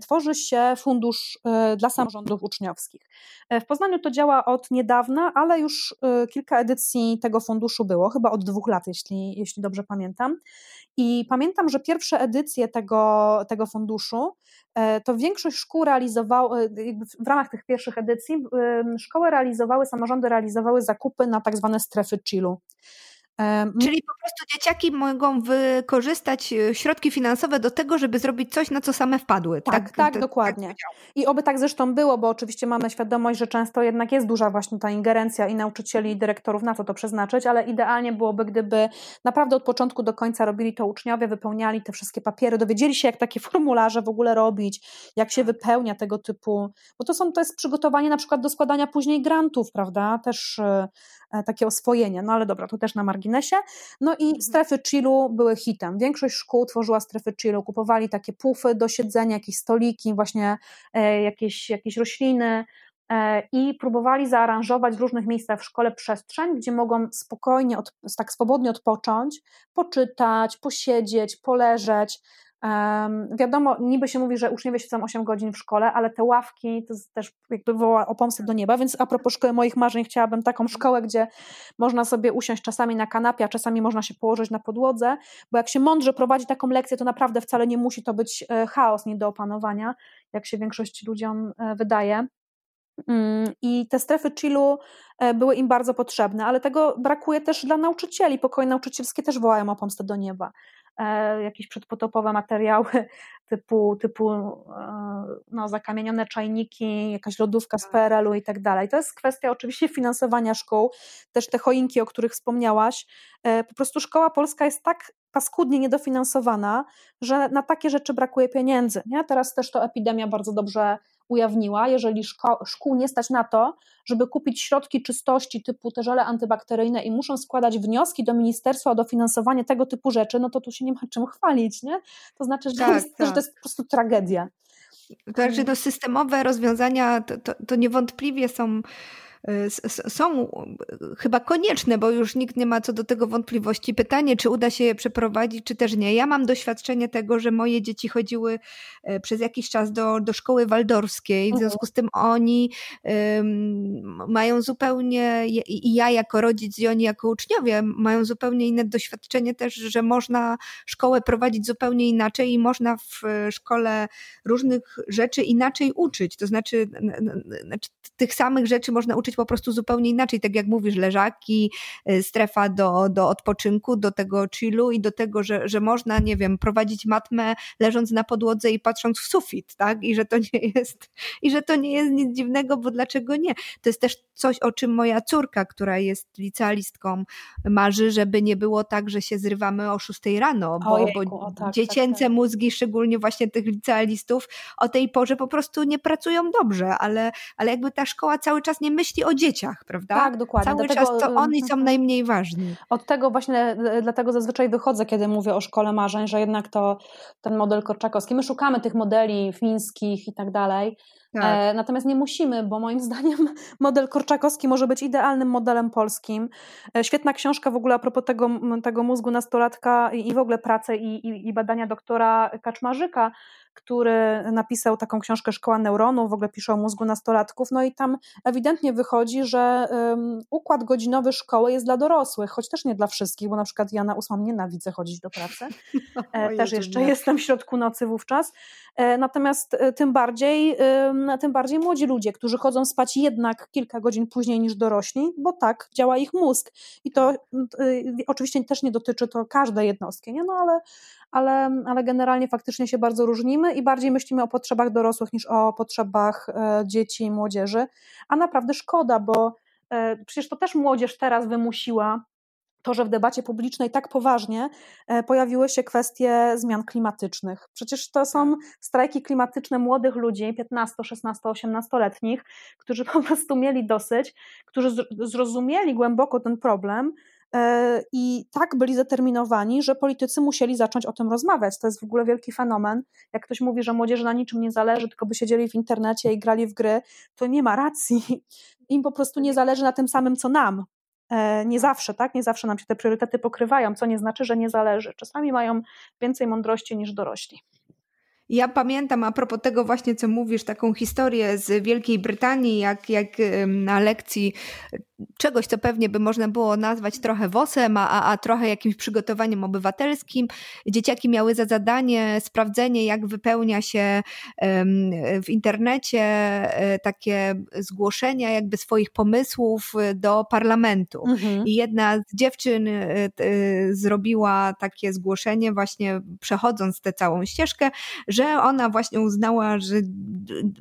[SPEAKER 3] tworzy się fundusz e, dla samorządów uczniowskich. E, w Poznaniu to działa od niedawna, ale już e, kilka edycji tego funduszu było, chyba od dwóch lat, jeśli, jeśli dobrze pamiętam. I pamiętam, że pierwsze edycje tego, tego funduszu to większość szkół realizowało, w ramach tych pierwszych edycji, szkoły realizowały, samorządy realizowały zakupy na tak zwane strefy chillu.
[SPEAKER 2] Czyli po prostu dzieciaki mogą wykorzystać e, środki finansowe do tego, żeby zrobić coś, na co same wpadły.
[SPEAKER 3] Tak, tak, tak dokładnie. Tak I oby tak zresztą było, bo oczywiście mamy świadomość, że często jednak jest duża właśnie ta ingerencja i nauczycieli, i dyrektorów na co to przeznaczyć, ale idealnie byłoby, gdyby naprawdę od początku do końca robili to uczniowie, wypełniali te wszystkie papiery, dowiedzieli się, jak takie formularze w ogóle robić, jak się wypełnia tego typu, bo to są, to jest przygotowanie na przykład do składania później grantów, prawda, też e, E, takie oswojenie. No ale dobra, to też na marginesie. No i mhm. strefy chillu były hitem. Większość szkół tworzyła strefy chillu, kupowali takie pufy do siedzenia, jakieś stoliki, właśnie e, jakieś, jakieś rośliny, e, i próbowali zaaranżować w różnych miejscach w szkole przestrzeń, gdzie mogą spokojnie, tak swobodnie odpocząć, poczytać, posiedzieć, poleżeć, wiadomo, niby się mówi, że uczniowie siedzą 8 godzin w szkole, ale te ławki to też jakby woła o pomstę do nieba, więc a propos szkoły moich marzeń chciałabym taką szkołę, gdzie można sobie usiąść czasami na kanapie, a czasami można się położyć na podłodze, bo jak się mądrze prowadzi taką lekcję, to naprawdę wcale nie musi to być e, chaos nie do opanowania, jak się większości ludziom e, wydaje. Mm, I te strefy chillu e, były im bardzo potrzebne, ale tego brakuje też dla nauczycieli. Pokoje nauczycielskie też wołają o pomstę do nieba. E, jakieś przedpotopowe materiały typu, typu e, no, zakamienione czajniki, jakaś lodówka z tak. PRL-u i tak dalej. To jest kwestia oczywiście finansowania szkół, też te choinki, o których wspomniałaś. E, po prostu szkoła polska jest tak paskudnie niedofinansowana, że na takie rzeczy brakuje pieniędzy. Nie? Teraz też to epidemia bardzo dobrze ujawniła, jeżeli szko szkół nie stać na to, żeby kupić środki czystości typu te żele antybakteryjne i muszą składać wnioski do ministerstwa o dofinansowanie tego typu rzeczy, no to tu się nie ma czym chwalić, nie? To znaczy, że, tak, jest, tak. że to jest po prostu tragedia.
[SPEAKER 2] Także no, systemowe rozwiązania to, to, to niewątpliwie są są chyba konieczne, bo już nikt nie ma co do tego wątpliwości. Pytanie, czy uda się je przeprowadzić, czy też nie. Ja mam doświadczenie tego, że moje dzieci chodziły e, przez jakiś czas do, do szkoły waldorskiej, w związku z tym oni um, mają zupełnie, i ja jako rodzic, i oni jako uczniowie mają zupełnie inne doświadczenie też, że można szkołę prowadzić zupełnie inaczej i można w szkole różnych rzeczy inaczej uczyć. To znaczy, znaczy tych samych rzeczy można uczyć po prostu zupełnie inaczej, tak jak mówisz, leżaki, y, strefa do, do odpoczynku, do tego chillu i do tego, że, że można, nie wiem, prowadzić matmę leżąc na podłodze i patrząc w sufit, tak? I że to nie jest, i że to nie jest nic dziwnego, bo dlaczego nie? To jest też coś, o czym moja córka, która jest licealistką, marzy, żeby nie było tak, że się zrywamy o 6 rano, bo, Ojejku, bo tak, tak, dziecięce tak, tak. mózgi, szczególnie właśnie tych licealistów, o tej porze po prostu nie pracują dobrze, ale, ale jakby ta szkoła cały czas nie myśli o dzieciach, prawda?
[SPEAKER 3] Tak, dokładnie.
[SPEAKER 2] Cały Dlatego, czas to oni są najmniej ważni.
[SPEAKER 3] Od tego właśnie, e, dlatego zazwyczaj wychodzę, kiedy mówię o szkole marzeń, że jednak to ten model korczakowski, my szukamy tych modeli fińskich i tak dalej, tak. E, natomiast nie musimy, bo moim zdaniem model korczakowski może być idealnym modelem polskim. E, świetna książka w ogóle a propos tego, tego mózgu nastolatka i, i w ogóle prace i, i, i badania doktora Kaczmarzyka, który napisał taką książkę Szkoła Neuronów, w ogóle pisze o mózgu nastolatków, no i tam ewidentnie wychodzi, że um, układ godzinowy szkoły jest dla dorosłych, choć też nie dla wszystkich, bo na przykład ja na ósmą nienawidzę chodzić do pracy, e, też jeszcze nie. jestem w środku nocy wówczas, e, natomiast e, tym bardziej, tym bardziej młodzi ludzie, którzy chodzą spać jednak kilka godzin później niż dorośli, bo tak działa ich mózg. I to oczywiście też nie dotyczy to każdej jednostki, nie? no ale, ale, ale generalnie faktycznie się bardzo różnimy i bardziej myślimy o potrzebach dorosłych niż o potrzebach e, dzieci i młodzieży, a naprawdę szkoda, bo e, przecież to też młodzież teraz wymusiła to, że w debacie publicznej tak poważnie e, pojawiły się kwestie zmian klimatycznych. Przecież to są tak. strajki klimatyczne młodych ludzi, 15, 16, 18-letnich, którzy po prostu mieli dosyć, którzy zrozumieli głęboko ten problem i tak byli zdeterminowani, że politycy musieli zacząć o tym rozmawiać. To jest w ogóle wielki fenomen. Jak ktoś mówi, że młodzieży na niczym nie zależy, tylko by siedzieli w internecie i grali w gry, to nie ma racji. Im po prostu nie zależy na tym samym, co nam. E, nie zawsze, tak? Nie zawsze nam się te priorytety pokrywają, co nie znaczy, że nie zależy. Czasami mają więcej mądrości niż dorośli.
[SPEAKER 2] Ja pamiętam a propos tego właśnie, co mówisz, taką historię z Wielkiej Brytanii, jak, jak na lekcji czegoś, co pewnie by można było nazwać trochę WOS-em, a, a trochę jakimś przygotowaniem obywatelskim. Dzieciaki miały za zadanie sprawdzenie, jak wypełnia się w internecie e, takie zgłoszenia jakby swoich pomysłów do parlamentu. Mhm. I jedna z dziewczyn e, e, zrobiła takie zgłoszenie właśnie przechodząc tę całą ścieżkę, że ona właśnie uznała, że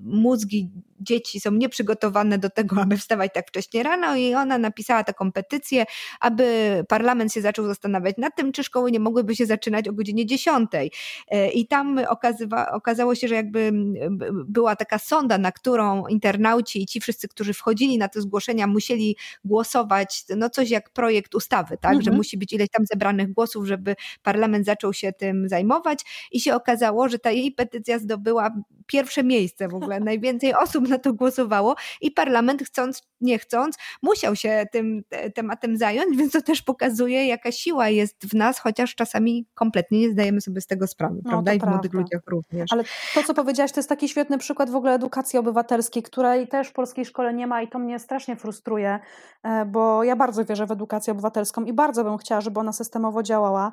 [SPEAKER 2] mózgi dzieci są nieprzygotowane do tego, aby wstawać tak wcześnie rano i ona napisała taką petycję, aby parlament się zaczął zastanawiać nad tym, czy szkoły nie mogłyby się zaczynać o godzinie 10. E, I tam okazywa, okazało się, że jakby była taka sonda, na którą internauci i ci wszyscy, którzy wchodzili na te zgłoszenia, musieli głosować, no coś jak projekt ustawy, tak, mhm. że musi być ileś tam zebranych głosów, żeby parlament zaczął się tym zajmować i się okazało, że ta jej petycja zdobyła pierwsze miejsce w ogóle, najwięcej osób na to głosowało i parlament chcąc, nie chcąc, musiał się tym tematem zająć, więc to też pokazuje, jaka siła jest w nas, chociaż czasami kompletnie nie zdajemy sobie z tego sprawy, no, prawda? I w prawda. młodych ludziach również.
[SPEAKER 3] Ale to, co powiedziałaś, to jest taki świetny przykład w ogóle edukacji obywatelskiej, której też w polskiej szkole nie ma i to mnie strasznie frustruje, e, bo ja bardzo wierzę w edukację obywatelską i bardzo bym chciała, żeby ona systemowo działała.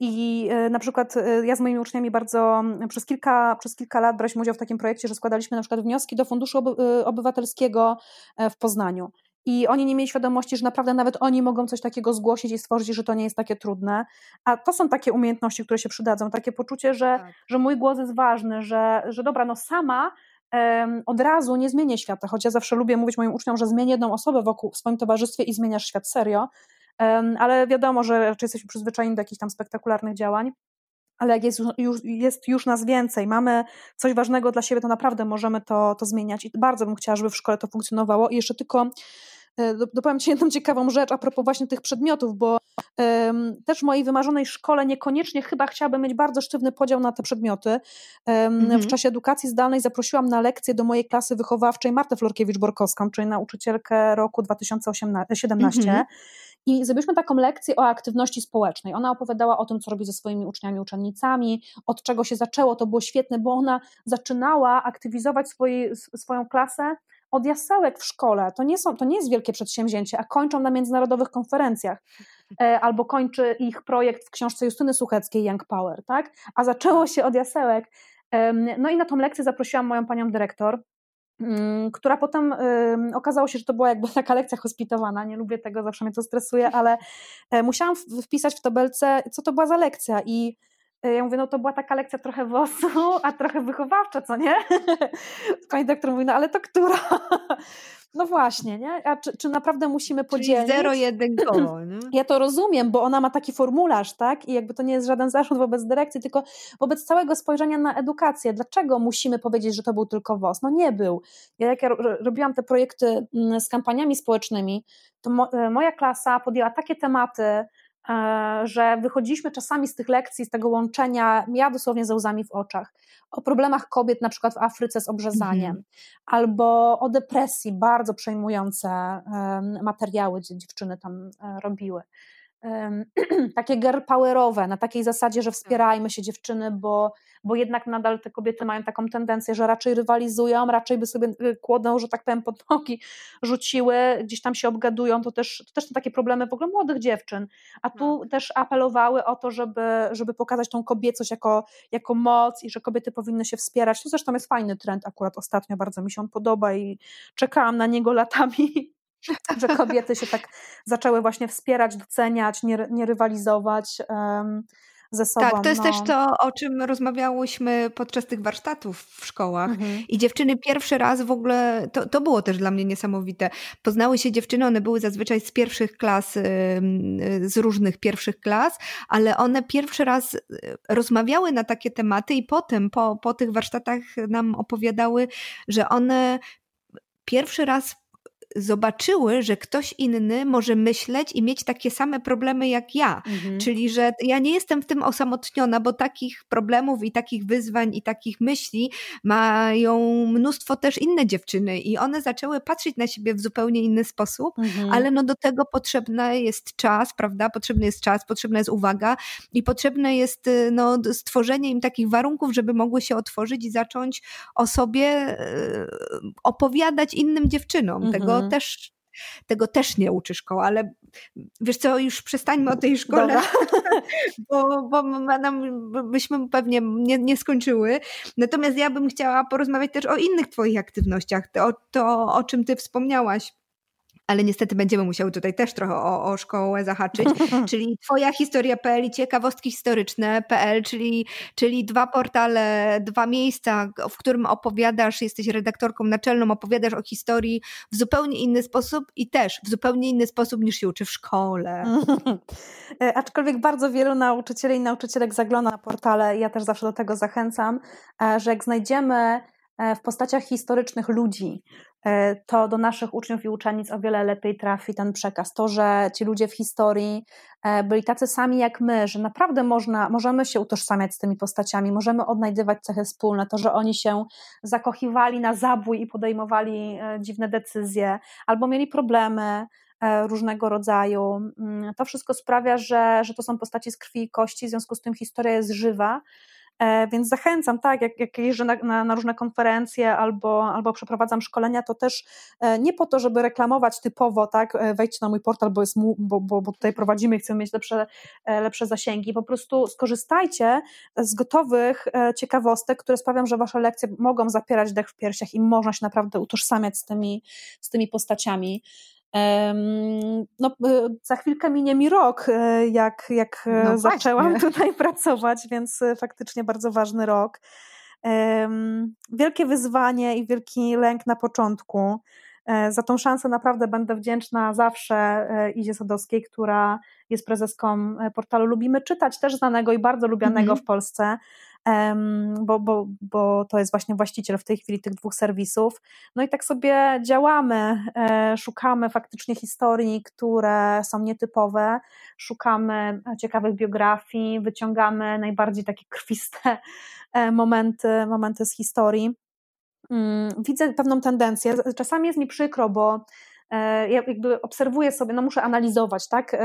[SPEAKER 3] I e, na przykład e, ja z moimi uczniami bardzo przez kilka, przez kilka lat braliśmy udział w takim projekcie, że składaliśmy na przykład wnioski do Funduszu e, Obywatelskiego w Poznaniu. I oni nie mieli świadomości, że naprawdę nawet oni mogą coś takiego zgłosić i stworzyć, że to nie jest takie trudne. A to są takie umiejętności, które się przydadzą. Takie poczucie, że, tak. że mój głos jest ważny, że, że dobra, no sama um, od razu nie zmienię świata. Choć ja zawsze lubię mówić moim uczniom, że zmienię jedną osobę wokół w swoim towarzystwie i zmieniasz świat serio ale wiadomo, że raczej jesteśmy przyzwyczajeni do jakichś tam spektakularnych działań. Ale jak jest już, jest już nas więcej, mamy coś ważnego dla siebie, to naprawdę możemy to, to zmieniać. I bardzo bym chciała, żeby w szkole to funkcjonowało. I jeszcze tylko e, dopowiem Ci jedną ciekawą rzecz a propos właśnie tych przedmiotów, bo um, też w mojej wymarzonej szkole niekoniecznie chyba chciałabym mieć bardzo sztywny podział na te przedmioty. Um, mhm. W czasie edukacji zdalnej zaprosiłam na lekcję do mojej klasy wychowawczej Martę Florkiewicz-Borkowską, czyli nauczycielkę roku 2017. Mhm. I zrobiliśmy taką lekcję o aktywności społecznej. Ona opowiadała o tym, co robi ze swoimi uczniami, uczennicami, od czego się zaczęło. To było świetne, bo ona zaczynała aktywizować swoi, swoją klasę od jasełek w szkole. To nie, są, to nie jest wielkie przedsięwzięcie, a kończą na międzynarodowych konferencjach. E, albo kończy ich projekt w książce Justyny Sucheckiej Young Power, tak? A zaczęło się od jasełek. No i na tą lekcję zaprosiłam moją panią dyrektor, która potem y, okazało się, że to była jakby taka lekcja hospitowana. Nie lubię tego, zawsze mnie to stresuje, ale e, musiałam wpisać w tabelce, co to była za lekcja i e, ja mówię, no to była taka lekcja trochę WOS-u, a trochę wychowawcza, co nie? Pani doktor mówi, no ale to która? No właśnie, nie? A czy, czy naprawdę musimy podzielić?
[SPEAKER 2] Czyli zero jedynkowo?
[SPEAKER 3] Ja to rozumiem, bo ona ma taki formularz, tak? I jakby to nie jest żaden zarzut wobec dyrekcji, tylko wobec całego spojrzenia na edukację. Dlaczego musimy powiedzieć, że to był tylko WOS? No nie był. Ja jak ja robiłam te projekty mm, z kampaniami społecznymi, to mo e, moja klasa podjęła takie tematy, że wychodziliśmy czasami z tych lekcji, z tego łączenia, ja dosłownie ze łzami w oczach, o problemach kobiet na przykład w Afryce z obrzezaniem, mhm. albo o depresji, bardzo przejmujące materiały, gdzie dziewczyny tam e, robiły. takie girl powerowe, na takiej zasadzie, że tak. wspierajmy się dziewczyny, bo, bo jednak nadal te kobiety mają taką tendencję, że raczej rywalizują, raczej by sobie y, kłodą, że tak powiem, pod nogi rzuciły, gdzieś tam się obgadują, to też, to też są takie problemy w ogóle młodych dziewczyn, a tu tak. też apelowały o to, żeby, żeby pokazać tą kobiecość jako, jako moc i że kobiety powinny się wspierać, to zresztą jest fajny trend akurat ostatnio, bardzo mi się on podoba i czekałam na niego latami że kobiety się tak zaczęły właśnie wspierać, doceniać, nie, nie rywalizować. Um, ze sobą.
[SPEAKER 2] Tak, to jest
[SPEAKER 3] no.
[SPEAKER 2] też to, o czym rozmawiałyśmy podczas tych warsztatów w szkołach. Mhm. I dziewczyny pierwszy raz w ogóle, to, to było też dla mnie niesamowite. Poznały się dziewczyny, one były zazwyczaj z pierwszych klas, z różnych pierwszych klas, ale one pierwszy raz y, rozmawiały na takie tematy i potem po, po tych warsztatach nam opowiadały, że one pierwszy raz zobaczyły, że ktoś inny może myśleć i mieć takie same problemy jak ja. Mhm. Czyli, że ja nie jestem w tym osamotniona, bo takich problemów i takich wyzwań i takich myśli mają mnóstwo też inne dziewczyny i one zaczęły patrzeć na siebie w zupełnie inny sposób, mhm. ale no do tego potrzebny jest czas, prawda? Potrzebny jest czas, potrzebna jest uwaga i potrzebne jest y, no, stworzenie im takich warunków, żeby mogły się otworzyć i zacząć o sobie y, opowiadać innym dziewczynom. Mhm. Tego Mhm. też tego też nie uczy szkoła, ale wiesz co, już przestańmy o tej szkole, bo, bo nam, byśmy pewnie nie, nie skończyły. Natomiast ja bym chciała porozmawiać też o innych Twoich aktywnościach, to, to o czym Ty wspomniałaś ale niestety będziemy musiały tutaj też trochę o, o szkołę zahaczyć, czyli twoja historia.pl i ciekawostki historyczne.pl, czyli, czyli dwa portale, dwa miejsca, w którym opowiadasz, jesteś redaktorką naczelną, opowiadasz o historii w zupełnie inny sposób i też w zupełnie inny sposób niż się uczy w szkole.
[SPEAKER 3] E, aczkolwiek bardzo wielu nauczycieli i nauczycielek zagląda na portale, ja też zawsze do tego zachęcam, e, że jak znajdziemy w postaciach historycznych ludzi, E, to do naszych uczniów i uczennic o wiele lepiej trafi ten przekaz. To, że ci ludzie w historii e, byli tacy sami jak my, że naprawdę można, możemy się utożsamiać z tymi postaciami, możemy odnajdywać cechy wspólne, to, że oni się zakochiwali na zabój i podejmowali e, dziwne decyzje, albo mieli problemy różnego rodzaju. Mm, to wszystko sprawia, że, że to są postaci z krwi i kości, w związku z tym historia jest żywa E, więc zachęcam, tak, jak, jak jeżdżę na, na, na, różne konferencje albo, albo przeprowadzam szkolenia, to też e, nie po to, żeby reklamować typowo, tak, e, wejdźcie na mój portal, bo, jest bo, bo, bo tutaj prowadzimy i chcemy mieć lepsze, lepsze zasięgi. Po prostu skorzystajcie z gotowych ciekawostek, które sprawią, że wasze lekcje mogą zapierać dech w piersiach i można się naprawdę utożsamiać z tymi, z tymi postaciami. No, e, za chwilkę minie mi rok, e, jak, jak e, no zaczęłam tutaj pracować, więc faktycznie bardzo ważny rok. Wielkie wyzwanie i wielki lęk na początku. Za tą szansę naprawdę będę wdzięczna zawsze Izie Sadowskiej, która jest prezeską portalu Lubimy Czytać, też znanego i bardzo lubianego mm -hmm. w Polsce bo, bo, bo to jest właśnie właściciel w tej chwili tych dwóch serwisów. No i tak sobie działamy, e, szukamy faktycznie historii, które są nietypowe, szukamy ciekawych biografii, wyciągamy najbardziej takie krwiste e, momenty, momenty z historii. Mm, widzę pewną tendencję. Czasami jest mi przykro, bo E, ja jakby obserwuję sobie, no muszę analizować, tak,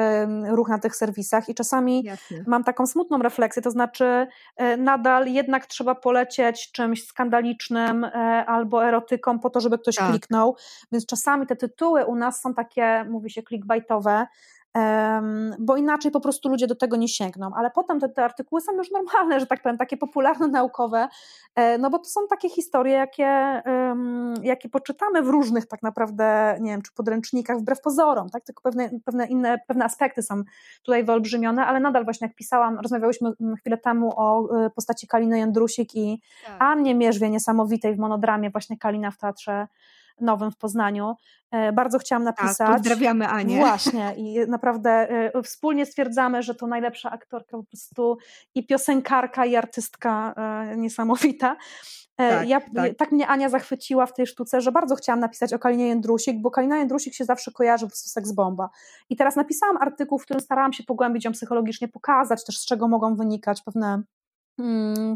[SPEAKER 3] ruch na tych serwisach i czasami Jasne. mam taką smutną refleksję, to znaczy e, nadal jednak trzeba polecieć czymś skandalicznym e, albo erotyką po to, żeby ktoś tak. kliknął, więc czasami te tytuły u nas są takie, mówi się clickbaitowe, bo inaczej po prostu ludzie do tego nie sięgną. Ale potem te, te artykuły są już normalne, że tak powiem, takie popularno-naukowe, e, no bo to są takie historie, jakie, jakie poczytamy w różnych tak naprawdę, nie wiem, czy podręcznikach, wbrew pozorom, tak? tylko pewne, pewne inne, pewne aspekty są tutaj wyolbrzymione, ale nadal właśnie jak pisałam, rozmawiałyśmy chwilę temu o e, postaci Kaliny Jędrusik i tak. Annie Mierzwie niesamowitej w monodramie właśnie Kalina w Teatrze nowym w Poznaniu. E, bardzo chciałam tak, napisać. Tak,
[SPEAKER 2] pozdrawiamy Anię.
[SPEAKER 3] Właśnie i naprawdę e, wspólnie stwierdzamy, że to najlepsza aktorka po prostu i piosenkarka i artystka e, niesamowita. Tak, ja, tak. tak. mnie Ania zachwyciła w tej sztuce, że bardzo chciałam napisać o Kalinie Jędrusik, bo Kalina Jędrusik się zawsze kojarzy po prostu seks bomba. I teraz napisałam artykuł, w którym starałam się pogłębić ją psychologicznie, pokazać też z czego mogą wynikać pewne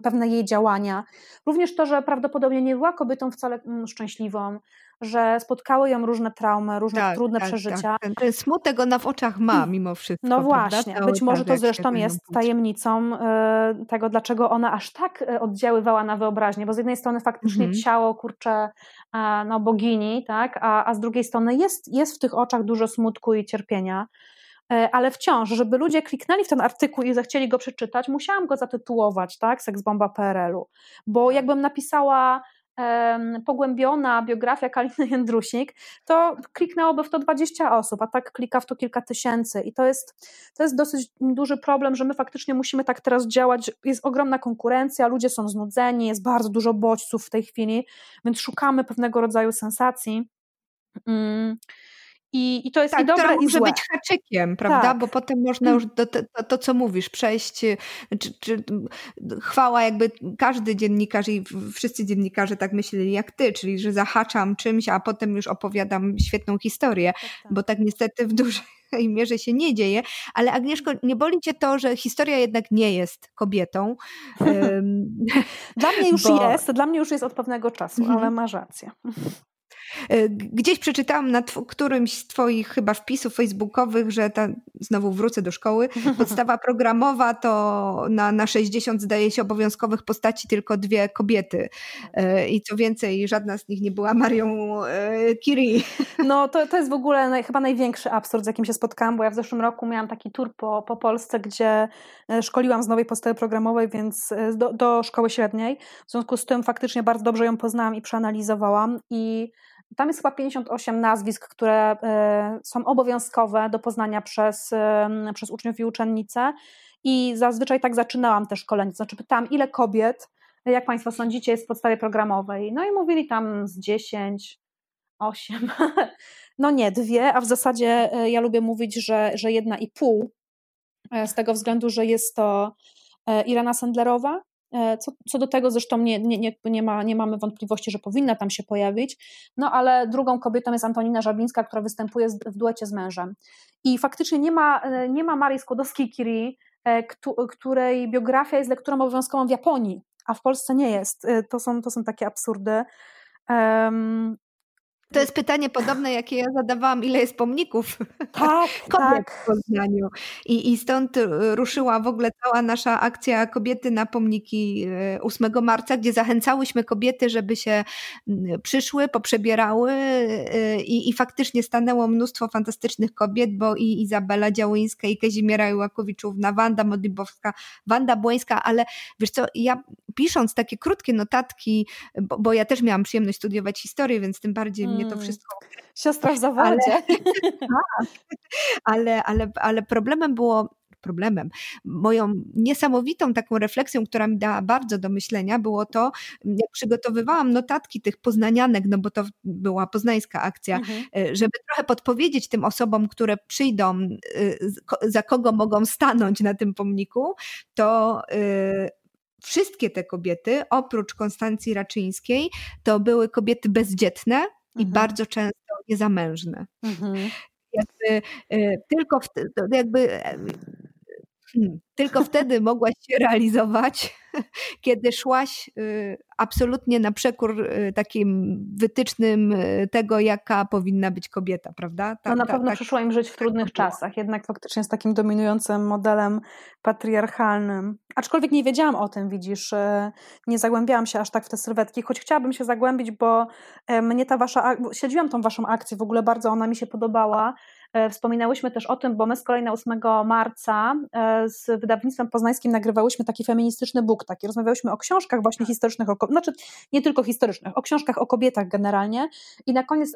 [SPEAKER 3] pewne jej działania. Również to, że prawdopodobnie nie była kobietą wcale mm, szczęśliwą, że spotkały ją różne traumy, różne tak, trudne tak, przeżycia.
[SPEAKER 2] Tak. Ten smutek ona w oczach ma mm. mimo wszystko.
[SPEAKER 3] No właśnie, być może to zresztą jest tajemnicą y, tego, dlaczego ona aż tak y, oddziaływała na wyobraźnię, bo z jednej strony faktycznie mhm. ciało, kurcze, no, bogini, tak, a, a z drugiej strony jest, jest w tych oczach dużo smutku i cierpienia. E, ale wciąż, żeby ludzie kliknęli w ten artykuł i zechcieli go przeczytać, musiałam go zatytułować, tak, seksbomba PRL-u, bo jakbym napisała pogłębiona biografia Kaliny Jędrusik, to kliknęłoby w to 20 osób, a tak klika w to kilka tysięcy i to jest, to jest dosyć duży problem, że my faktycznie musimy tak teraz działać, jest ogromna konkurencja, ludzie są znudzeni, jest bardzo dużo bodźców w tej chwili, więc szukamy pewnego rodzaju sensacji. Mm. I, I, to jest
[SPEAKER 2] tak,
[SPEAKER 3] i dobre
[SPEAKER 2] która
[SPEAKER 3] i
[SPEAKER 2] może być haczykiem, prawda?
[SPEAKER 3] Tak.
[SPEAKER 2] Bo potem można już do, to, to, co mówisz, przejść, czy, czy, chwała jakby każdy dziennikarz i wszyscy dziennikarze tak myśleli jak ty, czyli że zahaczam czymś, a potem już opowiadam świetną historię, tak, tak. bo tak niestety w dużej mierze się nie dzieje. Ale Agnieszko, nie boli cię to, że historia jednak nie jest kobietą?
[SPEAKER 3] dla mnie już bo... jest, dla mnie już jest od pewnego czasu, ale mhm. masz rację.
[SPEAKER 2] E, gdzieś przeczytałam na którymś z Twoich chyba wpisów facebookowych, że ta, znowu wrócę do szkoły, podstawa programowa to na, na 60 zdaje się obowiązkowych postaci tylko dwie kobiety. E, I co więcej, żadna z nich nie była Marią e, Curie.
[SPEAKER 3] No to, to jest w ogóle naj, chyba największy absurd, z jakim się spotkałam, bo ja w zeszłym roku miałam taki tour po, po Polsce, gdzie szkoliłam z nowej podstawy programowej, więc do, do szkoły średniej. W związku z tym faktycznie bardzo dobrze ją poznałam i przeanalizowałam i tam jest chyba 58 nazwisk, które e, są obowiązkowe do poznania przez, przez uczniów i uczennice. I zazwyczaj tak zaczynałam te szkolenie. Znaczy, pytałam, ile kobiet, jak Państwo sądzicie, jest w podstawie programowej? No i mówili tam z 10, 8. No nie, dwie, a w zasadzie e, ja lubię mówić, że, że jedna i pół, e, z tego względu, że jest to Irena Sendlerowa, co, co do tego zresztą nie, nie, nie, nie, ma, nie mamy wątpliwości, że powinna tam się pojawić. No ale drugą kobietą jest Antonina Żabińska, która występuje w duecie z mężem. I faktycznie nie ma, e, nie ma Marii Skłodowskiej-Curie, e, której biografia jest lekturą obowiązkową w Japonii, a w Polsce nie jest. To są, to są takie absurdy.
[SPEAKER 2] To jest pytanie podobne, jakie ja zadawałam, ile jest pomników
[SPEAKER 3] tak,
[SPEAKER 2] kobiet
[SPEAKER 3] tak.
[SPEAKER 2] w Poznaniu. I, I stąd e, ruszyła w ogóle cała nasza akcja Kobiety na pomniki 8 e, marca, gdzie zachęcałyśmy kobiety, żeby się przyszły, poprzebierały e, i, i faktycznie stanęło mnóstwo fantastycznych kobiet, bo i Izabela Działyńska, i Kazimiera Iłakowiczówna, Wanda Modlibowska, Wanda Błońska, ale wiesz co, ja pisząc takie krótkie notatki, bo, bo ja też miałam przyjemność studiować historię, więc tym bardziej mm mnie to mm. wszystko.
[SPEAKER 3] Siostra w zawodzie. Ale,
[SPEAKER 2] tak, ale, ale, ale problemem było problemem. Moją niesamowitą taką refleksją, która mi dała bardzo do myślenia, było to, jak przygotowywałam notatki tych poznanianek, no bo to była poznańska akcja, mhm. E, żeby trochę podpowiedzieć tym osobom, które przyjdą, e, za kogo mogą stanąć na tym pomniku, to e, wszystkie te kobiety, oprócz Konstancji Raczyńskiej, to były kobiety bezdzietne, i mhm. bardzo często niezamężne. Mhm. Jakby, e, tylko w, jakby hmm, tylko wtedy mogłaś się realizować, kiedy szłaś y, absolutnie na przekór y, takim wytycznym y, tego, jaka powinna być kobieta, prawda?
[SPEAKER 3] Ta, no na ta, pewno ta, przyszło im żyć w trudnych tak czasach, jednak faktycznie z takim dominującym modelem patriarchalnym. Aczkolwiek nie wiedziałam o tym, widzisz, nie zagłębiałam się aż tak w te sylwetki, choć chciałabym się zagłębić, bo mnie ta wasza, śledziłam tą waszą akcję, w ogóle bardzo ona mi się podobała. E, wspominałyśmy też o tym, bo my z kolei na 8 marca e, z wydawnictwem poznańskim nagrywałyśmy taki feministyczny book, taki rozmawiałyśmy o książkach właśnie historycznych, o, znaczy nie tylko historycznych, o książkach o kobietach generalnie i na koniec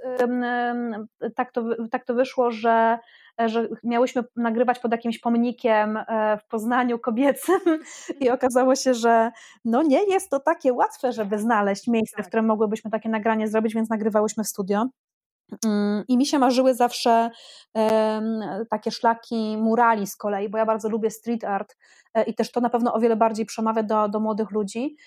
[SPEAKER 3] tak to, tak to wyszło, że że miałyśmy nagrywać pod jakimś pomnikiem e, w Poznaniu kobiecym i okazało się, że no nie jest to takie łatwe, żeby znaleźć miejsce, w tak. którym mogłybyśmy takie nagranie zrobić, więc nagrywałyśmy w studio. Mm, I mi się marzyły zawsze takie szlaki murali z kolei, bo ja bardzo lubię street art i też to na pewno o wiele bardziej przemawia do, do młodych ludzi.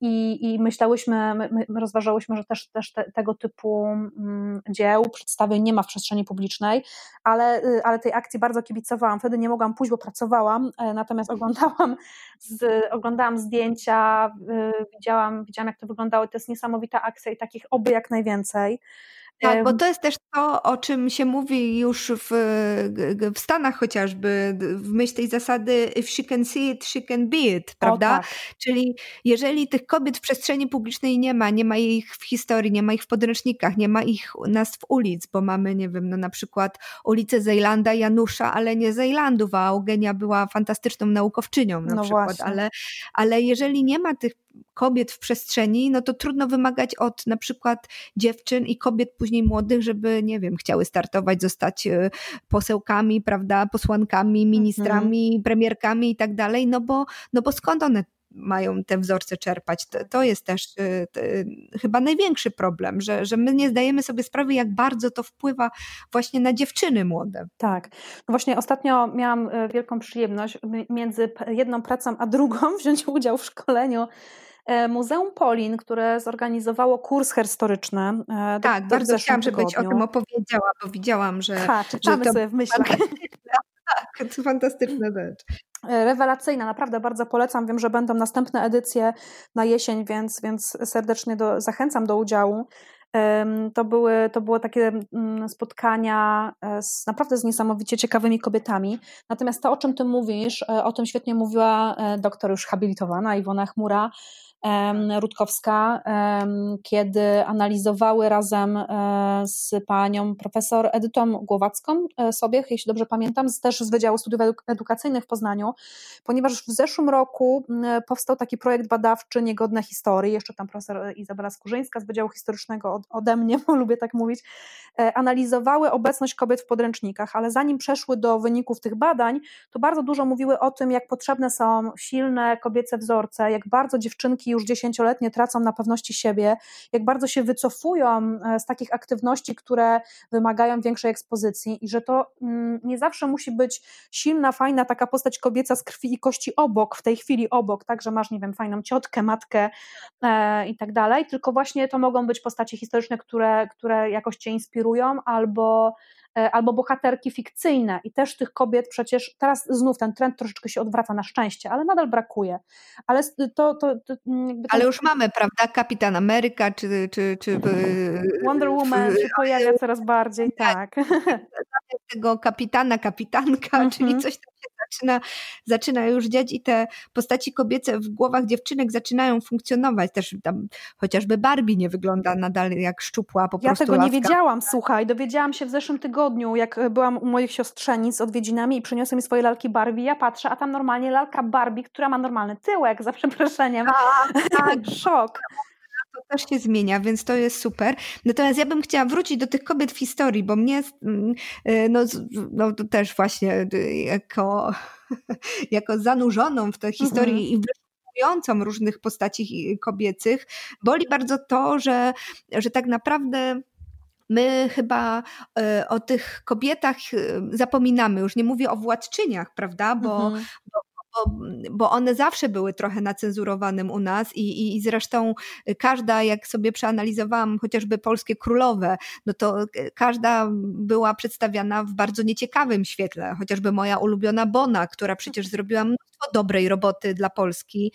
[SPEAKER 3] I, I myślałyśmy, my, my rozważałyśmy, że też, też te, tego typu um, dzieł, przedstawień nie ma w przestrzeni publicznej, ale, y, ale tej akcji bardzo kibicowałam. Wtedy nie mogłam pójść, bo pracowałam, e, natomiast oglądałam, z, oglądałam zdjęcia, y, widziałam, widziałam, jak to wyglądało. To jest niesamowita akcja i takich oby jak najwięcej.
[SPEAKER 2] Tak, bo to jest też to, o czym się mówi już w, w Stanach chociażby, w myśl tej zasady if she can see it, she can be it, prawda? Tak. Czyli jeżeli tych kobiet w przestrzeni publicznej nie ma, nie ma ich w historii, nie ma ich w podręcznikach, nie ma ich nazw ulic, bo mamy, nie wiem, no na przykład ulicę Zejlanda, Janusza, ale nie Zejlandów, a Eugenia była fantastyczną naukowczynią na no przykład, ale, ale jeżeli nie ma tych kobiet w przestrzeni, no to trudno wymagać od na przykład dziewczyn i kobiet później młodych, żeby, nie wiem, chciały startować, zostać e, posełkami, prawda, posłankami, ministrami, mhm. premierkami i tak dalej, no bo, no bo skąd one mają te wzorce czerpać. To, to jest też y, y, chyba największy problem, że, że my nie zdajemy sobie sprawy, jak bardzo to wpływa właśnie na dziewczyny młode.
[SPEAKER 3] Tak. No właśnie ostatnio miałam y, wielką przyjemność między jedną pracą a drugą wziąć udział w szkoleniu Muzeum Polin, które zorganizowało kurs historyczny.
[SPEAKER 2] E, tak, do, bardzo chciałam, żebyś o tym opowiedziała, bo widziałam, że.
[SPEAKER 3] Ha, czytamy że to sobie w myślach.
[SPEAKER 2] Tak, to fantastyczna rzecz.
[SPEAKER 3] E, rewelacyjna, naprawdę bardzo polecam. Wiem, że będą następne edycje na jesień, więc, więc serdecznie do, zachęcam do udziału. To były, to było takie mm, spotkania e, z, naprawdę z niesamowicie ciekawymi kobietami. Natomiast to, o czym ty mówisz, e, o tym świetnie mówiła doktor już habilitowana Iwona Chmura, Rutkowska, kiedy analizowały razem e, z panią profesor Edytą Głowacką e, sobie, jeśli dobrze pamiętam, też z Wydziału Studiów Edukacyjnych w Poznaniu, ponieważ w zeszłym roku powstał taki projekt badawczy Niegodne Historii, jeszcze tam profesor Izabela Skurzyńska z Wydziału Historycznego ode mnie, bo lubię tak mówić, e, analizowały obecność kobiet w podręcznikach, ale zanim przeszły do wyników tych badań, to bardzo dużo mówiły o tym, jak potrzebne są silne kobiece wzorce, jak bardzo dziewczynki już dziesięcioletnie tracą na pewności siebie, jak bardzo się wycofują e, z takich aktywności, które wymagają większej ekspozycji i że to mm, nie zawsze musi być silna, fajna taka postać kobieca z krwi i kości obok, w tej chwili obok, tak, że masz, nie wiem, fajną ciotkę, matkę e, i tak dalej, tylko właśnie to mogą być postacie historyczne, które, które jakoś cię inspirują albo albo bohaterki fikcyjne i też tych kobiet przecież teraz znów ten trend troszeczkę się odwraca na szczęście, ale nadal brakuje. Ale to, to, to
[SPEAKER 2] ale już mamy, prawda, Kapitan Ameryka czy, czy, czy
[SPEAKER 3] Wonder Woman się pojawia coraz bardziej, tak. tak.
[SPEAKER 2] Tego kapitana, kapitanka, mm -hmm. czyli coś tam zaczyna, zaczyna już dziać i te postaci kobiece w głowach dziewczynek zaczynają funkcjonować. Też tam chociażby Barbie nie wygląda nadal jak szczupła po
[SPEAKER 3] ja
[SPEAKER 2] prostu
[SPEAKER 3] Ja tego laska. nie wiedziałam, słuchaj, dowiedziałam się w zeszłym tygodniu, jak byłam u moich siostrzenic z odwiedzinami i przyniosły mi swoje lalki Barbie, ja patrzę, a tam normalnie lalka Barbie, która ma normalny tyłek, za przeproszeniem. Tak, tak. Szok
[SPEAKER 2] to też się zmienia, więc to jest super. Natomiast ja bym chciała wrócić do tych kobiet w historii, bo mnie mm, y, no, no też właśnie y, jako, jako zanurzoną w tę historię mhm. i wyszukującą różnych postaci kobiecych, boli bardzo to, że, że tak naprawdę my chyba y, o tych kobietach zapominamy. Już nie mówię o władczyniach, prawda? Bo, mhm. bo bo, bo one zawsze były trochę na cenzurowanym u nas i, i, i zresztą każda, jak sobie przeanalizowałam chociażby polskie królowe, no to każda była przedstawiana w bardzo nieciekawym świetle, chociażby moja ulubiona Bona, która przecież zrobiła mnóstwo dobrej roboty dla Polski,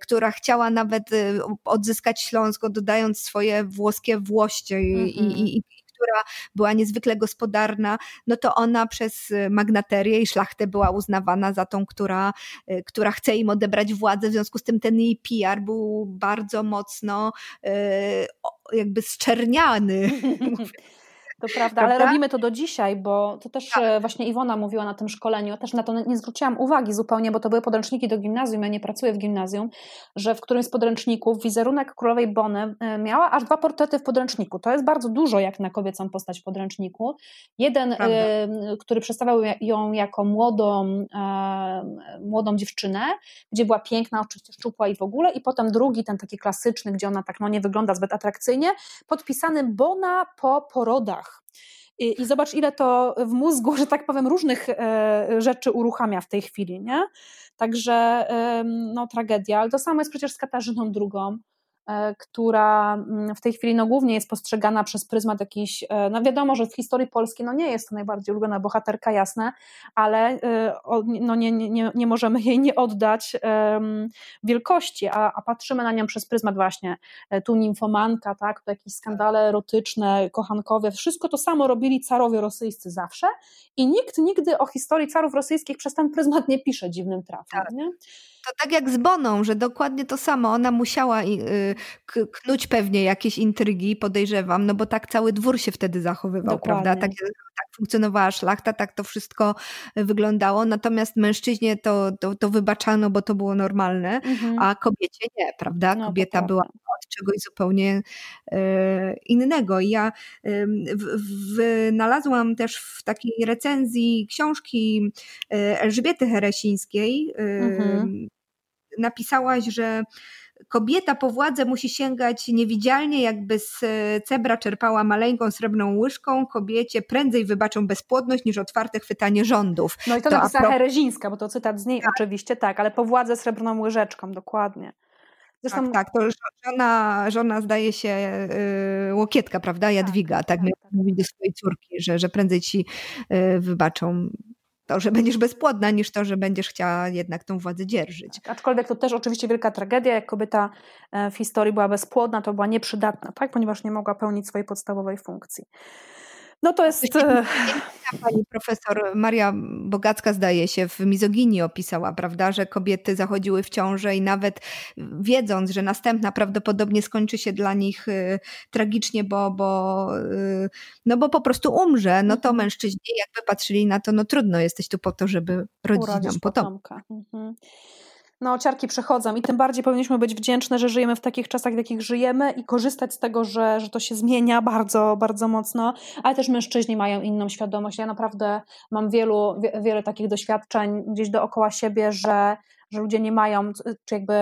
[SPEAKER 2] która chciała nawet y, odzyskać Śląsk, dodając swoje włoskie włoście i, mm -hmm. i, i która była niezwykle gospodarna, no to ona przez y, magnaterię i szlachtę była uznawana za tą, która, y, która chce im odebrać władzę, w związku z tym ten jej PR był bardzo mocno y, jakby zczerniany.
[SPEAKER 3] To prawda, prawda, ale robimy to do dzisiaj, bo to też tak. E, właśnie Iwona mówiła na tym szkoleniu, też na to nie zwróciłam uwagi zupełnie, bo to były podręczniki do gimnazjum, ja nie pracuję w gimnazjum, że w którymś z podręczników wizerunek królowej Bony e, miała aż dwa portrety w podręczniku. To jest bardzo dużo jak na kobiecą postać w podręczniku. Jeden, y, który przedstawiał ją jako młodą, y, młodą dziewczynę, gdzie była piękna, oczywiście szczupła i w ogóle, i potem drugi, ten taki klasyczny, gdzie ona tak no, nie wygląda zbyt atrakcyjnie, podpisany Bona po porodach. I, I, zobacz, ile to w mózgu, że tak powiem, różnych e, rzeczy uruchamia w tej chwili, nie? Także no, tragedia. Ale to samo jest przecież z Katarzyną II. E, która mm, w tej chwili no, głównie jest postrzegana przez pryzmat jakiś, e, no wiadomo, że w historii polskiej no, nie jest to najbardziej ulubiona bohaterka, jasne, ale e, no, nie, nie, nie możemy jej nie oddać um, wielkości, a, a patrzymy na nią przez pryzmat właśnie tu nimfomanka, tak, tu jakieś skandale erotyczne, kochankowe, wszystko to samo robili carowie rosyjscy zawsze i nikt nigdy o historii carów rosyjskich przez ten pryzmat nie pisze dziwnym trafem, tak. nie?
[SPEAKER 2] To tak jak z Boną, że dokładnie to samo. Ona musiała y, knuć pewnie jakieś intrygi, podejrzewam, no bo tak cały dwór się wtedy zachowywał, dokładnie. prawda? Tak, tak funkcjonowała szlachta, tak to wszystko wyglądało. Natomiast mężczyźnie to, to, to wybaczano, bo to było normalne, mhm. a kobiecie nie, prawda? No, Kobieta była od czegoś zupełnie e, innego. I ja wynalazłam też w takiej recenzji książki e, Elżbiety Heresińskiej, mhm. Napisałaś, że kobieta po władzę musi sięgać niewidzialnie, jakby z cebra czerpała maleńką srebrną łyżką. Kobiecie prędzej wybaczą bezpłodność niż otwarte chwytanie rządów.
[SPEAKER 3] No i to, to napisała pro... Herezińska, bo to cytat z niej tak. oczywiście, tak, ale po władzę srebrną łyżeczką, dokładnie.
[SPEAKER 2] Zresztą... Tak, tak, to żona, żona zdaje się yy, Łokietka, prawda, Jadwiga, tak, tak, tak, tak. mówi do swojej córki, że, że prędzej ci yy, wybaczą to, że będziesz bezpłodna, niż to, że będziesz chciała jednak tą władzę dzierżyć.
[SPEAKER 3] Tak, aczkolwiek to też oczywiście wielka tragedia, jak kobieta e, w historii była bezpłodna, to była nieprzydatna, tak? ponieważ nie mogła pełnić swojej podstawowej funkcji. No to jest... E,
[SPEAKER 2] pani profesor Maria Bogacka zdaje się w Mizoginii opisała, prawda, że kobiety zachodziły w ciążę i nawet wiedząc, że następna prawdopodobnie skończy się dla nich y, tragicznie, bo, bo, y, no bo po prostu umrze, no to mhm. mężczyźni jakby patrzyli na to, no trudno, jesteś tu po to, żeby rodzić nam potomka. Mhm
[SPEAKER 3] no, ciarki przechodzą i tym bardziej powinniśmy być wdzięczne, że żyjemy w takich czasach, w jakich żyjemy i korzystać z tego, że, że to się zmienia bardzo, bardzo mocno, ale też mężczyźni mają inną świadomość. Ja naprawdę mam wielu, wiele takich doświadczeń gdzieś dookoła siebie, że że ludzie nie mają, czy jakby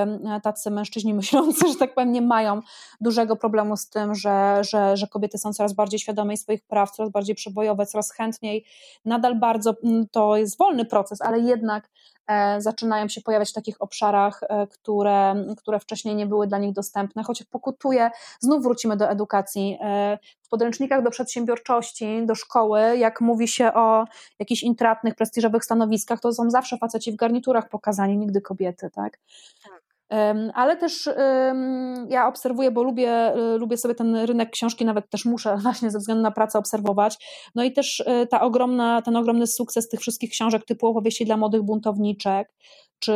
[SPEAKER 3] tacy mężczyźni myślący, że tak powiem, nie mają dużego problemu z tym, że, że, że kobiety są coraz bardziej świadome swoich praw, coraz bardziej przebojowe, coraz chętniej. Nadal bardzo to jest wolny proces, ale jednak E, zaczynają się pojawiać w takich obszarach, e, które, które wcześniej nie były dla nich dostępne, choć pokutuje, znów wrócimy do edukacji. E, w podręcznikach do przedsiębiorczości, do szkoły, jak mówi się o jakichś intratnych, prestiżowych stanowiskach, to są zawsze faceci w garniturach pokazani, nigdy kobiety, tak? tak. Ale też ja obserwuję, bo lubię, y, lubię sobie ten rynek książki, nawet też muszę właśnie ze względu na pracę obserwować. No i też y, ta ogromna, ten ogromny sukces tych wszystkich książek typu opowieści dla młodych buntowniczek, czy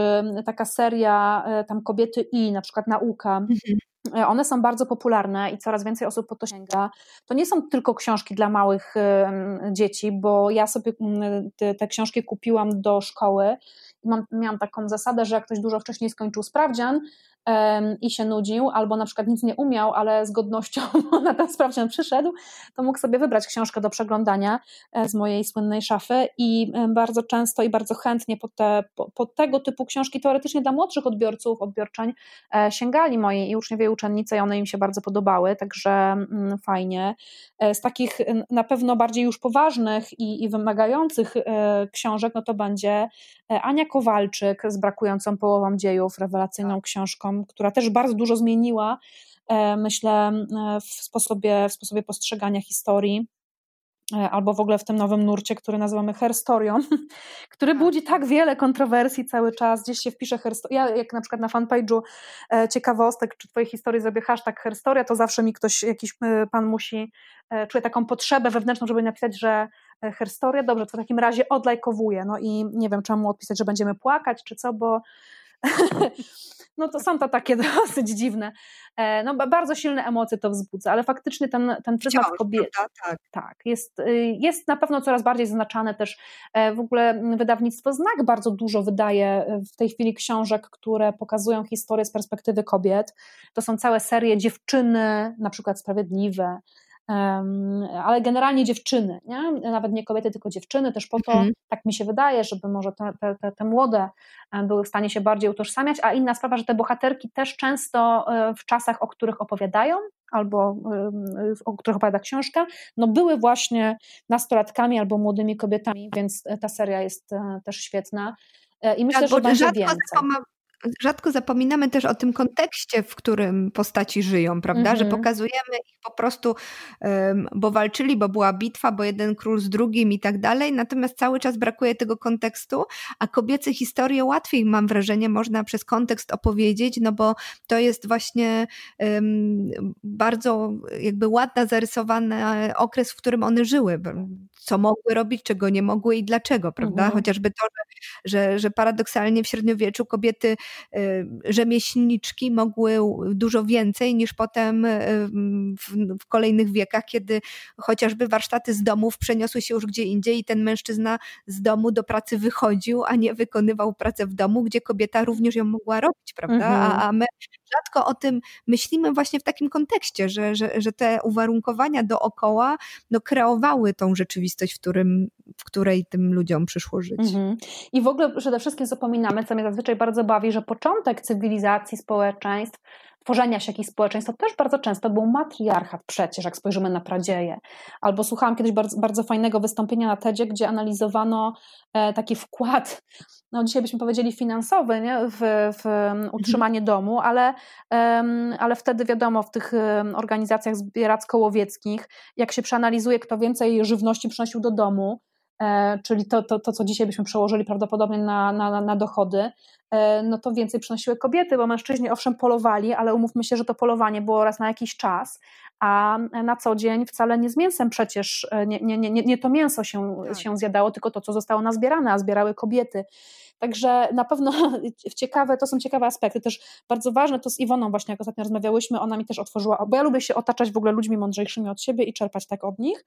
[SPEAKER 3] taka seria y, tam Kobiety i, na przykład Nauka. Mhm. One są bardzo popularne i coraz więcej osób po to sięga. To nie są tylko książki dla małych dzieci, bo ja sobie te książki kupiłam do szkoły mam, miałam taką zasadę, że jak ktoś dużo wcześniej skończył sprawdzian, i się nudził, albo na przykład nic nie umiał, ale z godnością na ten sprawdzian przyszedł, to mógł sobie wybrać książkę do przeglądania e, z mojej słynnej szafy i bardzo często i bardzo chętnie po, te, po, po tego typu książki teoretycznie dla młodszych odbiorców, odbiorczeń e, sięgali moi i uczniowie i uczennice i one im się bardzo podobały, także mm, fajnie. E, z takich na pewno bardziej już poważnych i, i wymagających książek, no to będzie Ania Kowalczyk z brakującą połową dziejów, rewelacyjną tak. książką która też bardzo dużo zmieniła, e, myślę, e, w sposobie, w sposobie postrzegania historii e, albo w ogóle w tym nowym nurcie, który nazywamy herstorią, który tak. budzi tak wiele kontrowersji cały czas, gdzieś się wpisze herstoria, ja jak na przykład na fanpage'u ciekawostek, czy twojej historii zrobię hashtag herstoria, to zawsze mi ktoś, jakiś pan musi, czuje taką potrzebę wewnętrzną, żeby napisać, że herstoria, dobrze, to w takim razie odlajkowuję, no i nie wiem, czemu odpisać, że będziemy płakać, czy co, bo no to są to takie dosyć dziwne. E, no, bardzo silne emocje to wzbudza, ale faktycznie ten, ten pryzmat kobiety tak. tak, jest, y, jest na pewno coraz bardziej zaznaczane też. E, w ogóle wydawnictwo Znak bardzo dużo wydaje e, w tej chwili książek, które pokazują historię z perspektywy kobiet. To są całe serie dziewczyny, na przykład Sprawiedliwe, ale generalnie dziewczyny, nie? nawet nie kobiety, tylko dziewczyny, też po to, mhm. tak mi się wydaje, żeby może te, te, te, młode były w stanie się bardziej utożsamiać, a inna sprawa, że te bohaterki też często e, w czasach, o których opowiadają, albo o których opowiada książka, no były właśnie nastolatkami albo młodymi kobietami, więc ta seria jest e, też świetna. E, I myślę, tak, że będzie więcej
[SPEAKER 2] rzadko zapominamy też o tym kontekście, w którym postaci żyją, prawda? Mm -hmm. Że mhm. pokazujemy ich po prostu, um, bo walczyli, bo była bitwa, bo jeden król z drugim i tak dalej, natomiast cały czas brakuje tego kontekstu, a kobiece historie łatwiej, mam wrażenie, można przez kontekst opowiedzieć, no bo to jest właśnie um, bardzo jakby ładna, zarysowany okres, w którym one żyły, co mogły robić, czego nie mogły i dlaczego, prawda? Mm -hmm. Chociażby to, że, że, że paradoksalnie w średniowieczu kobiety rzemieślniczki mogły dużo więcej niż potem w, w kolejnych wiekach, kiedy chociażby warsztaty z domów przeniosły się już gdzie indziej i ten mężczyzna z domu do pracy wychodził, a nie wykonywał pracę w domu, gdzie kobieta również ją mogła robić, prawda? Mhm. A, a rzadko o tym myślimy właśnie w takim kontekście, że, że, że te uwarunkowania dookoła no, kreowały tą rzeczywistość, w, którym, w której tym ludziom przyszło żyć. Mhm.
[SPEAKER 3] I w ogóle przede wszystkim zapominamy, co mnie zazwyczaj bardzo bawi, że początek cywilizacji społeczeństw tworzenia się jakichś społeczeństw, to też bardzo często był matriarchat przecież, jak spojrzymy na pradzieje. Albo słuchałam kiedyś bardzo, bardzo fajnego wystąpienia na TEDzie, gdzie analizowano e, taki wkład, no dzisiaj byśmy powiedzieli finansowy, nie? W, w mhm. utrzymanie domu, ale, ale wtedy wiadomo, w tych organizacjach zbieracko-łowieckich, jak się przeanalizuje, kto więcej żywności przynosił do domu, czyli to, to, to, co dzisiaj byśmy przełożyli prawdopodobnie na, na, na dochody, e, no to więcej przynosiły kobiety, bo mężczyźni owszem polowali, ale umówmy się, że to polowanie było raz na jakiś czas, a na co dzień wcale nie z mięsem przecież, e, nie, nie, nie, nie to mięso się, tak. się zjadało, tylko to, co zostało nazbierane, a zbierały kobiety. Także na pewno ciekawe, to są ciekawe aspekty. Też bardzo ważne to z Iwoną właśnie, jak ostatnio rozmawiałyśmy, ona mi też otworzyła, bo ja lubię się otaczać w ogóle ludźmi mądrzejszymi od siebie i czerpać tak od nich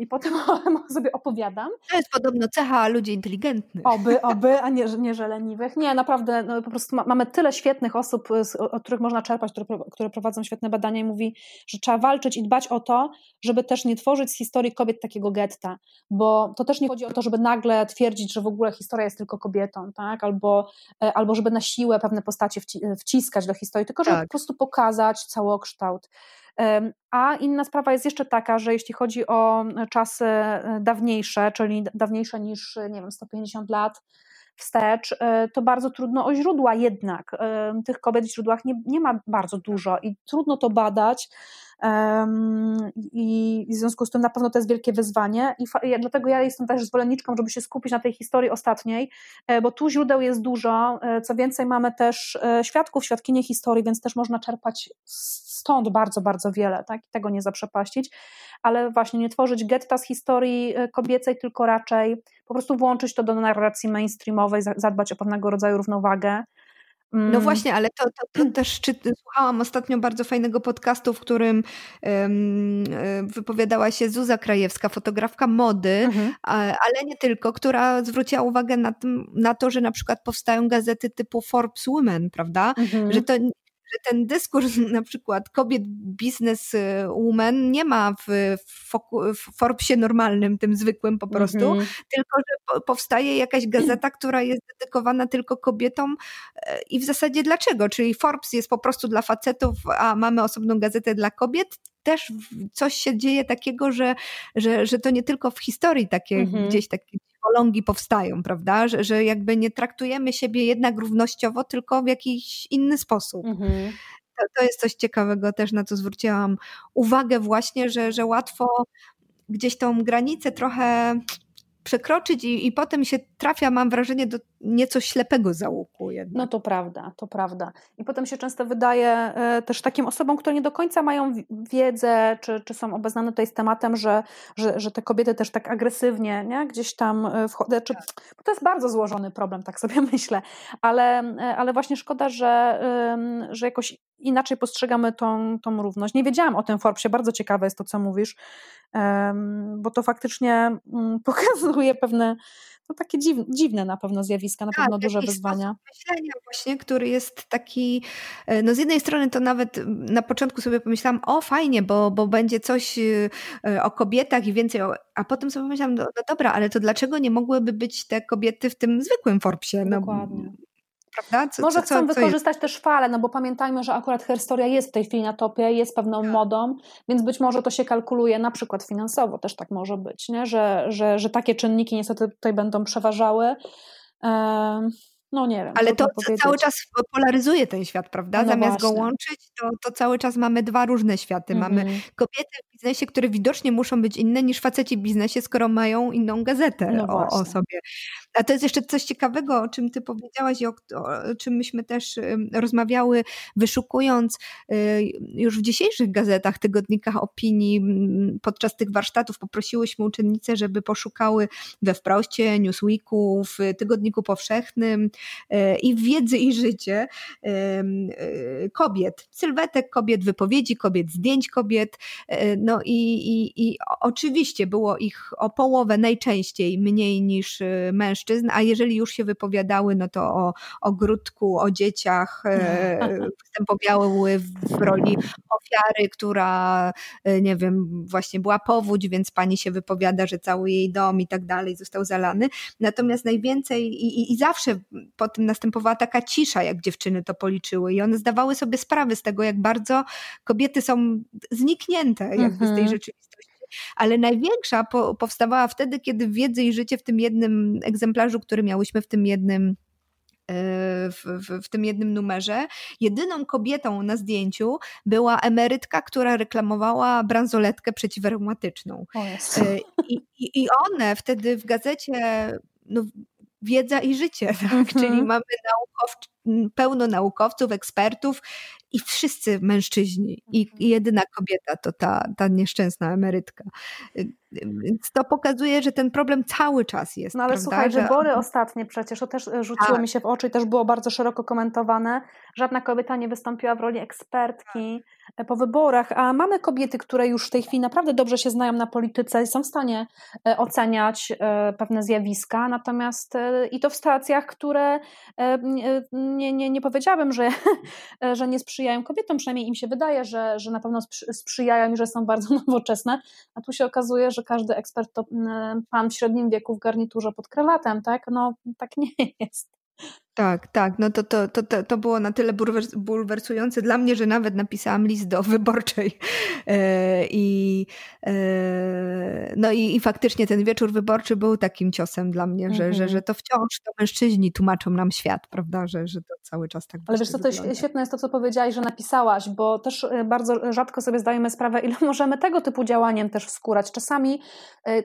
[SPEAKER 3] i potem sobie opowiadam.
[SPEAKER 2] To jest podobno cecha ludzi inteligentnych.
[SPEAKER 3] Oby, oby, a nie, nie że leniwych. Nie, naprawdę, no, po prostu mamy tyle świetnych osób, od których można czerpać, które, które prowadzą świetne badania i mówi, że trzeba walczyć i dbać o to, żeby też nie tworzyć z historii kobiet takiego getta, bo to też nie chodzi o to, żeby nagle twierdzić, że w ogóle historia jest tylko kobietą, tak? albo, e, albo żeby na siłę pewne postacie wciskać do historii, tylko żeby tak. po prostu pokazać całokształt. A inna sprawa jest jeszcze taka, że jeśli chodzi o czasy e, dawniejsze, czyli dawniejsze niż, nie wiem, 150 lat, wstecz, e, to bardzo trudno o źródła jednak. Tych kobiet w źródłach nie, nie ma bardzo dużo i trudno to badać. I w związku z tym na pewno to jest wielkie wyzwanie, i dlatego ja jestem też zwolenniczką, żeby się skupić na tej historii ostatniej, e, bo tu źródeł jest dużo. E, co więcej, mamy też świadków, świadkinie historii, więc też można czerpać stąd bardzo, bardzo wiele, tak? I tego nie zaprzepaścić, ale właśnie nie tworzyć getta z historii kobiecej, tylko raczej po prostu włączyć to do narracji mainstreamowej, zadbać o pewnego rodzaju równowagę.
[SPEAKER 2] No mm. właśnie, ale to, to, to też czy, słuchałam ostatnio bardzo fajnego podcastu, w którym um, wypowiadała się Zuza Krajewska, fotografka mody, mhm. ale nie tylko, która zwróciła uwagę na, tym, na to, że na przykład powstają gazety typu Forbes Women, prawda? Mhm. Że to że ten dyskurs na przykład kobiet bizneswoman nie ma w, w Forbesie normalnym, tym zwykłym po prostu, mm -hmm. tylko że powstaje jakaś gazeta, która jest dedykowana tylko kobietom e, i w zasadzie dlaczego? Czyli Forbes jest po prostu dla facetów, a mamy osobną gazetę dla kobiet, też coś się dzieje takiego, że, że, że to nie tylko w historii takie mhm. gdzieś takie psycholongi powstają, prawda? Że, że jakby nie traktujemy siebie jednak równościowo, tylko w jakiś inny sposób. Mhm. To, to jest coś ciekawego też, na co zwróciłam uwagę właśnie, że, że łatwo gdzieś tą granicę trochę przekroczyć i, i potem się trafia, mam wrażenie, do nieco ślepego załuku. Jednak.
[SPEAKER 3] No to prawda, to prawda. I potem się często wydaje e, też takim osobom, które nie do końca mają wiedzę, czy, czy są obeznane tutaj z tematem, że, że, że te kobiety też tak agresywnie nie? gdzieś tam e, wchodzą. Czy, tak. to jest bardzo złożony problem, tak sobie myślę, ale, e, ale właśnie szkoda, że, że jakoś inaczej postrzegamy tą, tą równość. Nie wiedziałam o tym Forbesie, bardzo ciekawe jest to, co mówisz, bo to faktycznie mm, pokazuje pewne no takie dziwne, dziwne na pewno zjawiska, na tak, pewno duże wyzwania.
[SPEAKER 2] myślenia właśnie, który jest taki, e, no z jednej strony to nawet na początku sobie pomyślałam, o fajnie, bo, bo będzie coś e, o kobietach i więcej, o, a potem sobie pomyślałam, no, no, dobra, ale to dlaczego nie mogłyby być te kobiety w tym zwykłym Forbesie? No,
[SPEAKER 3] Dokładnie prawda? Co, Może co, chcą co, wykorzystać jest? też falę, no bo pamiętajmy, że akurat herstoria jest w tej chwili na topie, jest pewną tak. modą, więc być może to się kalkuluje na przykład finansowo, też tak może być, nie? Że, że, że takie czynniki niestety tutaj będą przeważały. No nie wiem.
[SPEAKER 2] Ale to cały czas polaryzuje ten świat, prawda? No Zamiast właśnie. go łączyć, to, to cały czas mamy dwa różne światy. Mamy mhm. kobiety w biznesie, które widocznie muszą być inne niż faceci w biznesie, skoro mają inną gazetę no o, o, sobie. A to jest jeszcze coś ciekawego, o czym ty powiedziałaś i o, o czym myśmy też rozmawiały, wyszukując y, już w dzisiejszych gazetach, tygodnikach opinii, podczas tych warsztatów poprosiłyśmy uczennice, żeby poszukały we Wproście, Newsweeku, w Tygodniku Powszechnym y, i w Wiedzy i Życie y, kobiet, sylwetek kobiet, wypowiedzi kobiet, zdjęć kobiet, no i, i, i oczywiście było ich o połowę najczęściej mniej niż mężczyzn, a jeżeli już się wypowiadały, no to o ogródku, o dzieciach, występowały w roli ofiary, która, e, nie wiem, właśnie była powódź, więc pani się wypowiada, że cały jej dom i tak dalej został zalany. Natomiast najwięcej i, i, i zawsze po tym następowała taka cisza, jak dziewczyny to policzyły i one zdawały sobie sprawę z tego, jak bardzo kobiety są zniknięte jakby z tej mhm. rzeczywistości ale największa po, powstawała wtedy, kiedy wiedzy i życie w tym jednym egzemplarzu, który miałyśmy w tym jednym w, w, w, tym jednym numerze. Jedyną kobietą na zdjęciu była emerytka, która reklamowała bransoletkę przeciwreumatyczną. E, I, i, I one wtedy w gazecie no, wiedza i życie, tak? Mm -hmm. czyli mamy naukow, pełno naukowców, ekspertów i wszyscy mężczyźni i, i mhm. jedyna kobieta to ta, ta nieszczęsna emerytka. Więc to pokazuje, że ten problem cały czas jest.
[SPEAKER 3] No ale
[SPEAKER 2] prawda?
[SPEAKER 3] słuchaj, że... wybory ostatnie przecież, to też e, rzuciło tak. mi się w oczy i też było bardzo szeroko komentowane. Żadna kobieta nie wystąpiła w roli ekspertki e, po wyborach, a mamy kobiety, które już w tej chwili naprawdę dobrze się znają na polityce i są w stanie e, oceniać pewne zjawiska, natomiast i to w stacjach, które nie, nie, nie powiedziałabym, że, że nie sprzyjają kobietom, przynajmniej im się wydaje, że, że na pewno sprzyjają i że są bardzo nowoczesne, a tu się okazuje, że każdy ekspert to mm, pan w średnim wieku w garniturze pod krawatem, tak? No tak nie jest.
[SPEAKER 2] Tak, tak. No to, to, to, to było na tyle bulwersujące dla mnie, że nawet napisałam list do wyborczej. E, I, e, no i, i faktycznie ten wieczór wyborczy był takim ciosem dla mnie, że, że, że to wciąż to mężczyźni tłumaczą nam świat, prawda? Że, że to cały czas tak
[SPEAKER 3] Ale wiesz co, to jest świetne jest to, co powiedziałaś, że napisałaś, bo też e, bardzo rzadko sobie zdajemy sprawę, ile możemy tego typu działaniem też wskórać. Czasami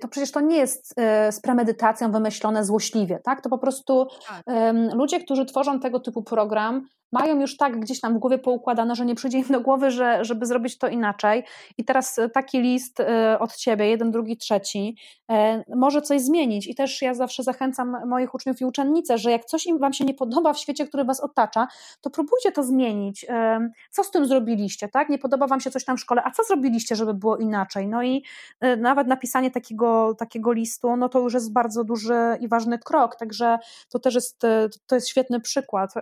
[SPEAKER 3] to przecież to nie jest z premedytacją wymyślone złośliwie, tak? To po prostu tak. ludzie, którzy tworzą tego typu program, mają już tak gdzieś tam w głowie poukładane, że nie przyjdzie im do głowy, że, żeby zrobić to inaczej. I teraz e, taki list e, od ciebie, jeden, drugi, trzeci, e, może coś zmienić. I też ja zawsze zachęcam moich uczniów i uczennice, że jak coś im wam się nie podoba w świecie, który was otacza, to próbujcie to zmienić. Co z tym zrobiliście, tak? Nie podoba wam się coś tam w szkole, a co zrobiliście, żeby było inaczej? No i nawet napisanie takiego, takiego listu, no to już jest bardzo duży i ważny krok, także to też jest, to jest świetny przykład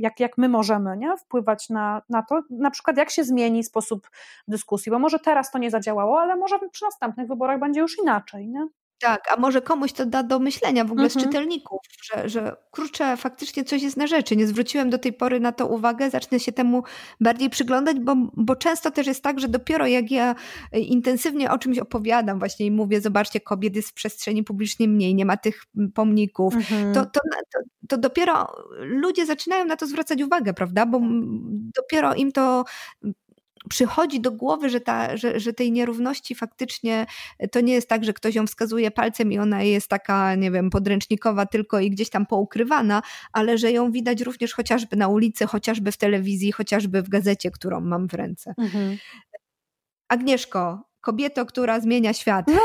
[SPEAKER 3] jak, jak my możemy nie? wpływać na, na to, na przykład jak się zmieni sposób dyskusji, bo może teraz to nie zadziałało, ale może przy następnych wyborach będzie już inaczej. Nie?
[SPEAKER 2] Tak, a może komuś to da do myślenia w ogóle mhm. z czytelników, że, że kurczę, faktycznie coś jest na rzeczy. Nie zwróciłem do tej pory na to uwagę, zacznę się temu bardziej przyglądać, bo, bo często też jest tak, że dopiero jak ja intensywnie o czymś opowiadam właśnie i mówię, zobaczcie, kobiet jest w przestrzeni publicznej mniej, nie ma tych pomników, mhm. to, to, to, to dopiero ludzie zaczynają na to zwracać uwagę, prawda? Bo dopiero im to przychodzi do głowy, że, ta, że, że tej nierówności faktycznie to nie jest tak, że ktoś ją wskazuje palcem i ona jest taka, nie wiem, podręcznikowa tylko i gdzieś tam poukrywana, ale że ją widać również chociażby na ulicy, chociażby w telewizji, chociażby w gazecie, którą mam w ręce. Mhm. Agnieszko, kobieto, która zmienia świat, no.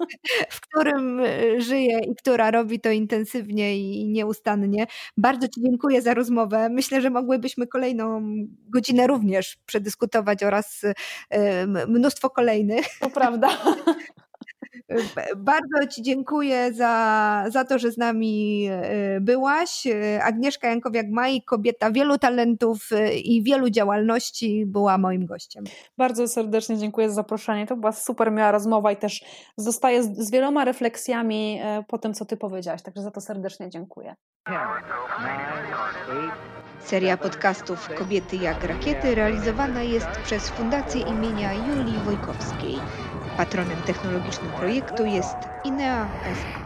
[SPEAKER 2] w którym e, żyje i która robi to intensywnie i nieustannie. Bardzo Ci dziękuję za rozmowę. Myślę, że mogłybyśmy kolejną godzinę również przedyskutować oraz e, mnóstwo kolejnych.
[SPEAKER 3] To prawda.
[SPEAKER 2] Bardzo Ci dziękuję za, za to, że z nami e, byłaś. Agnieszka Jankowiak-Maj, kobieta wielu talentów e, i wielu działalności, była moim gościem.
[SPEAKER 3] Bardzo serdecznie dziękuję za zaproszenie. To była super miła rozmowa i też zostaję z, z wieloma refleksjami e, po tym, co Ty powiedziałaś. Także za to serdecznie dziękuję.
[SPEAKER 2] Seria podcastów Kobiety jak rakiety realizowana jest przez Fundację imienia Julii Wojkowskiej. Patronem technologicznym projektu jest INEA SA.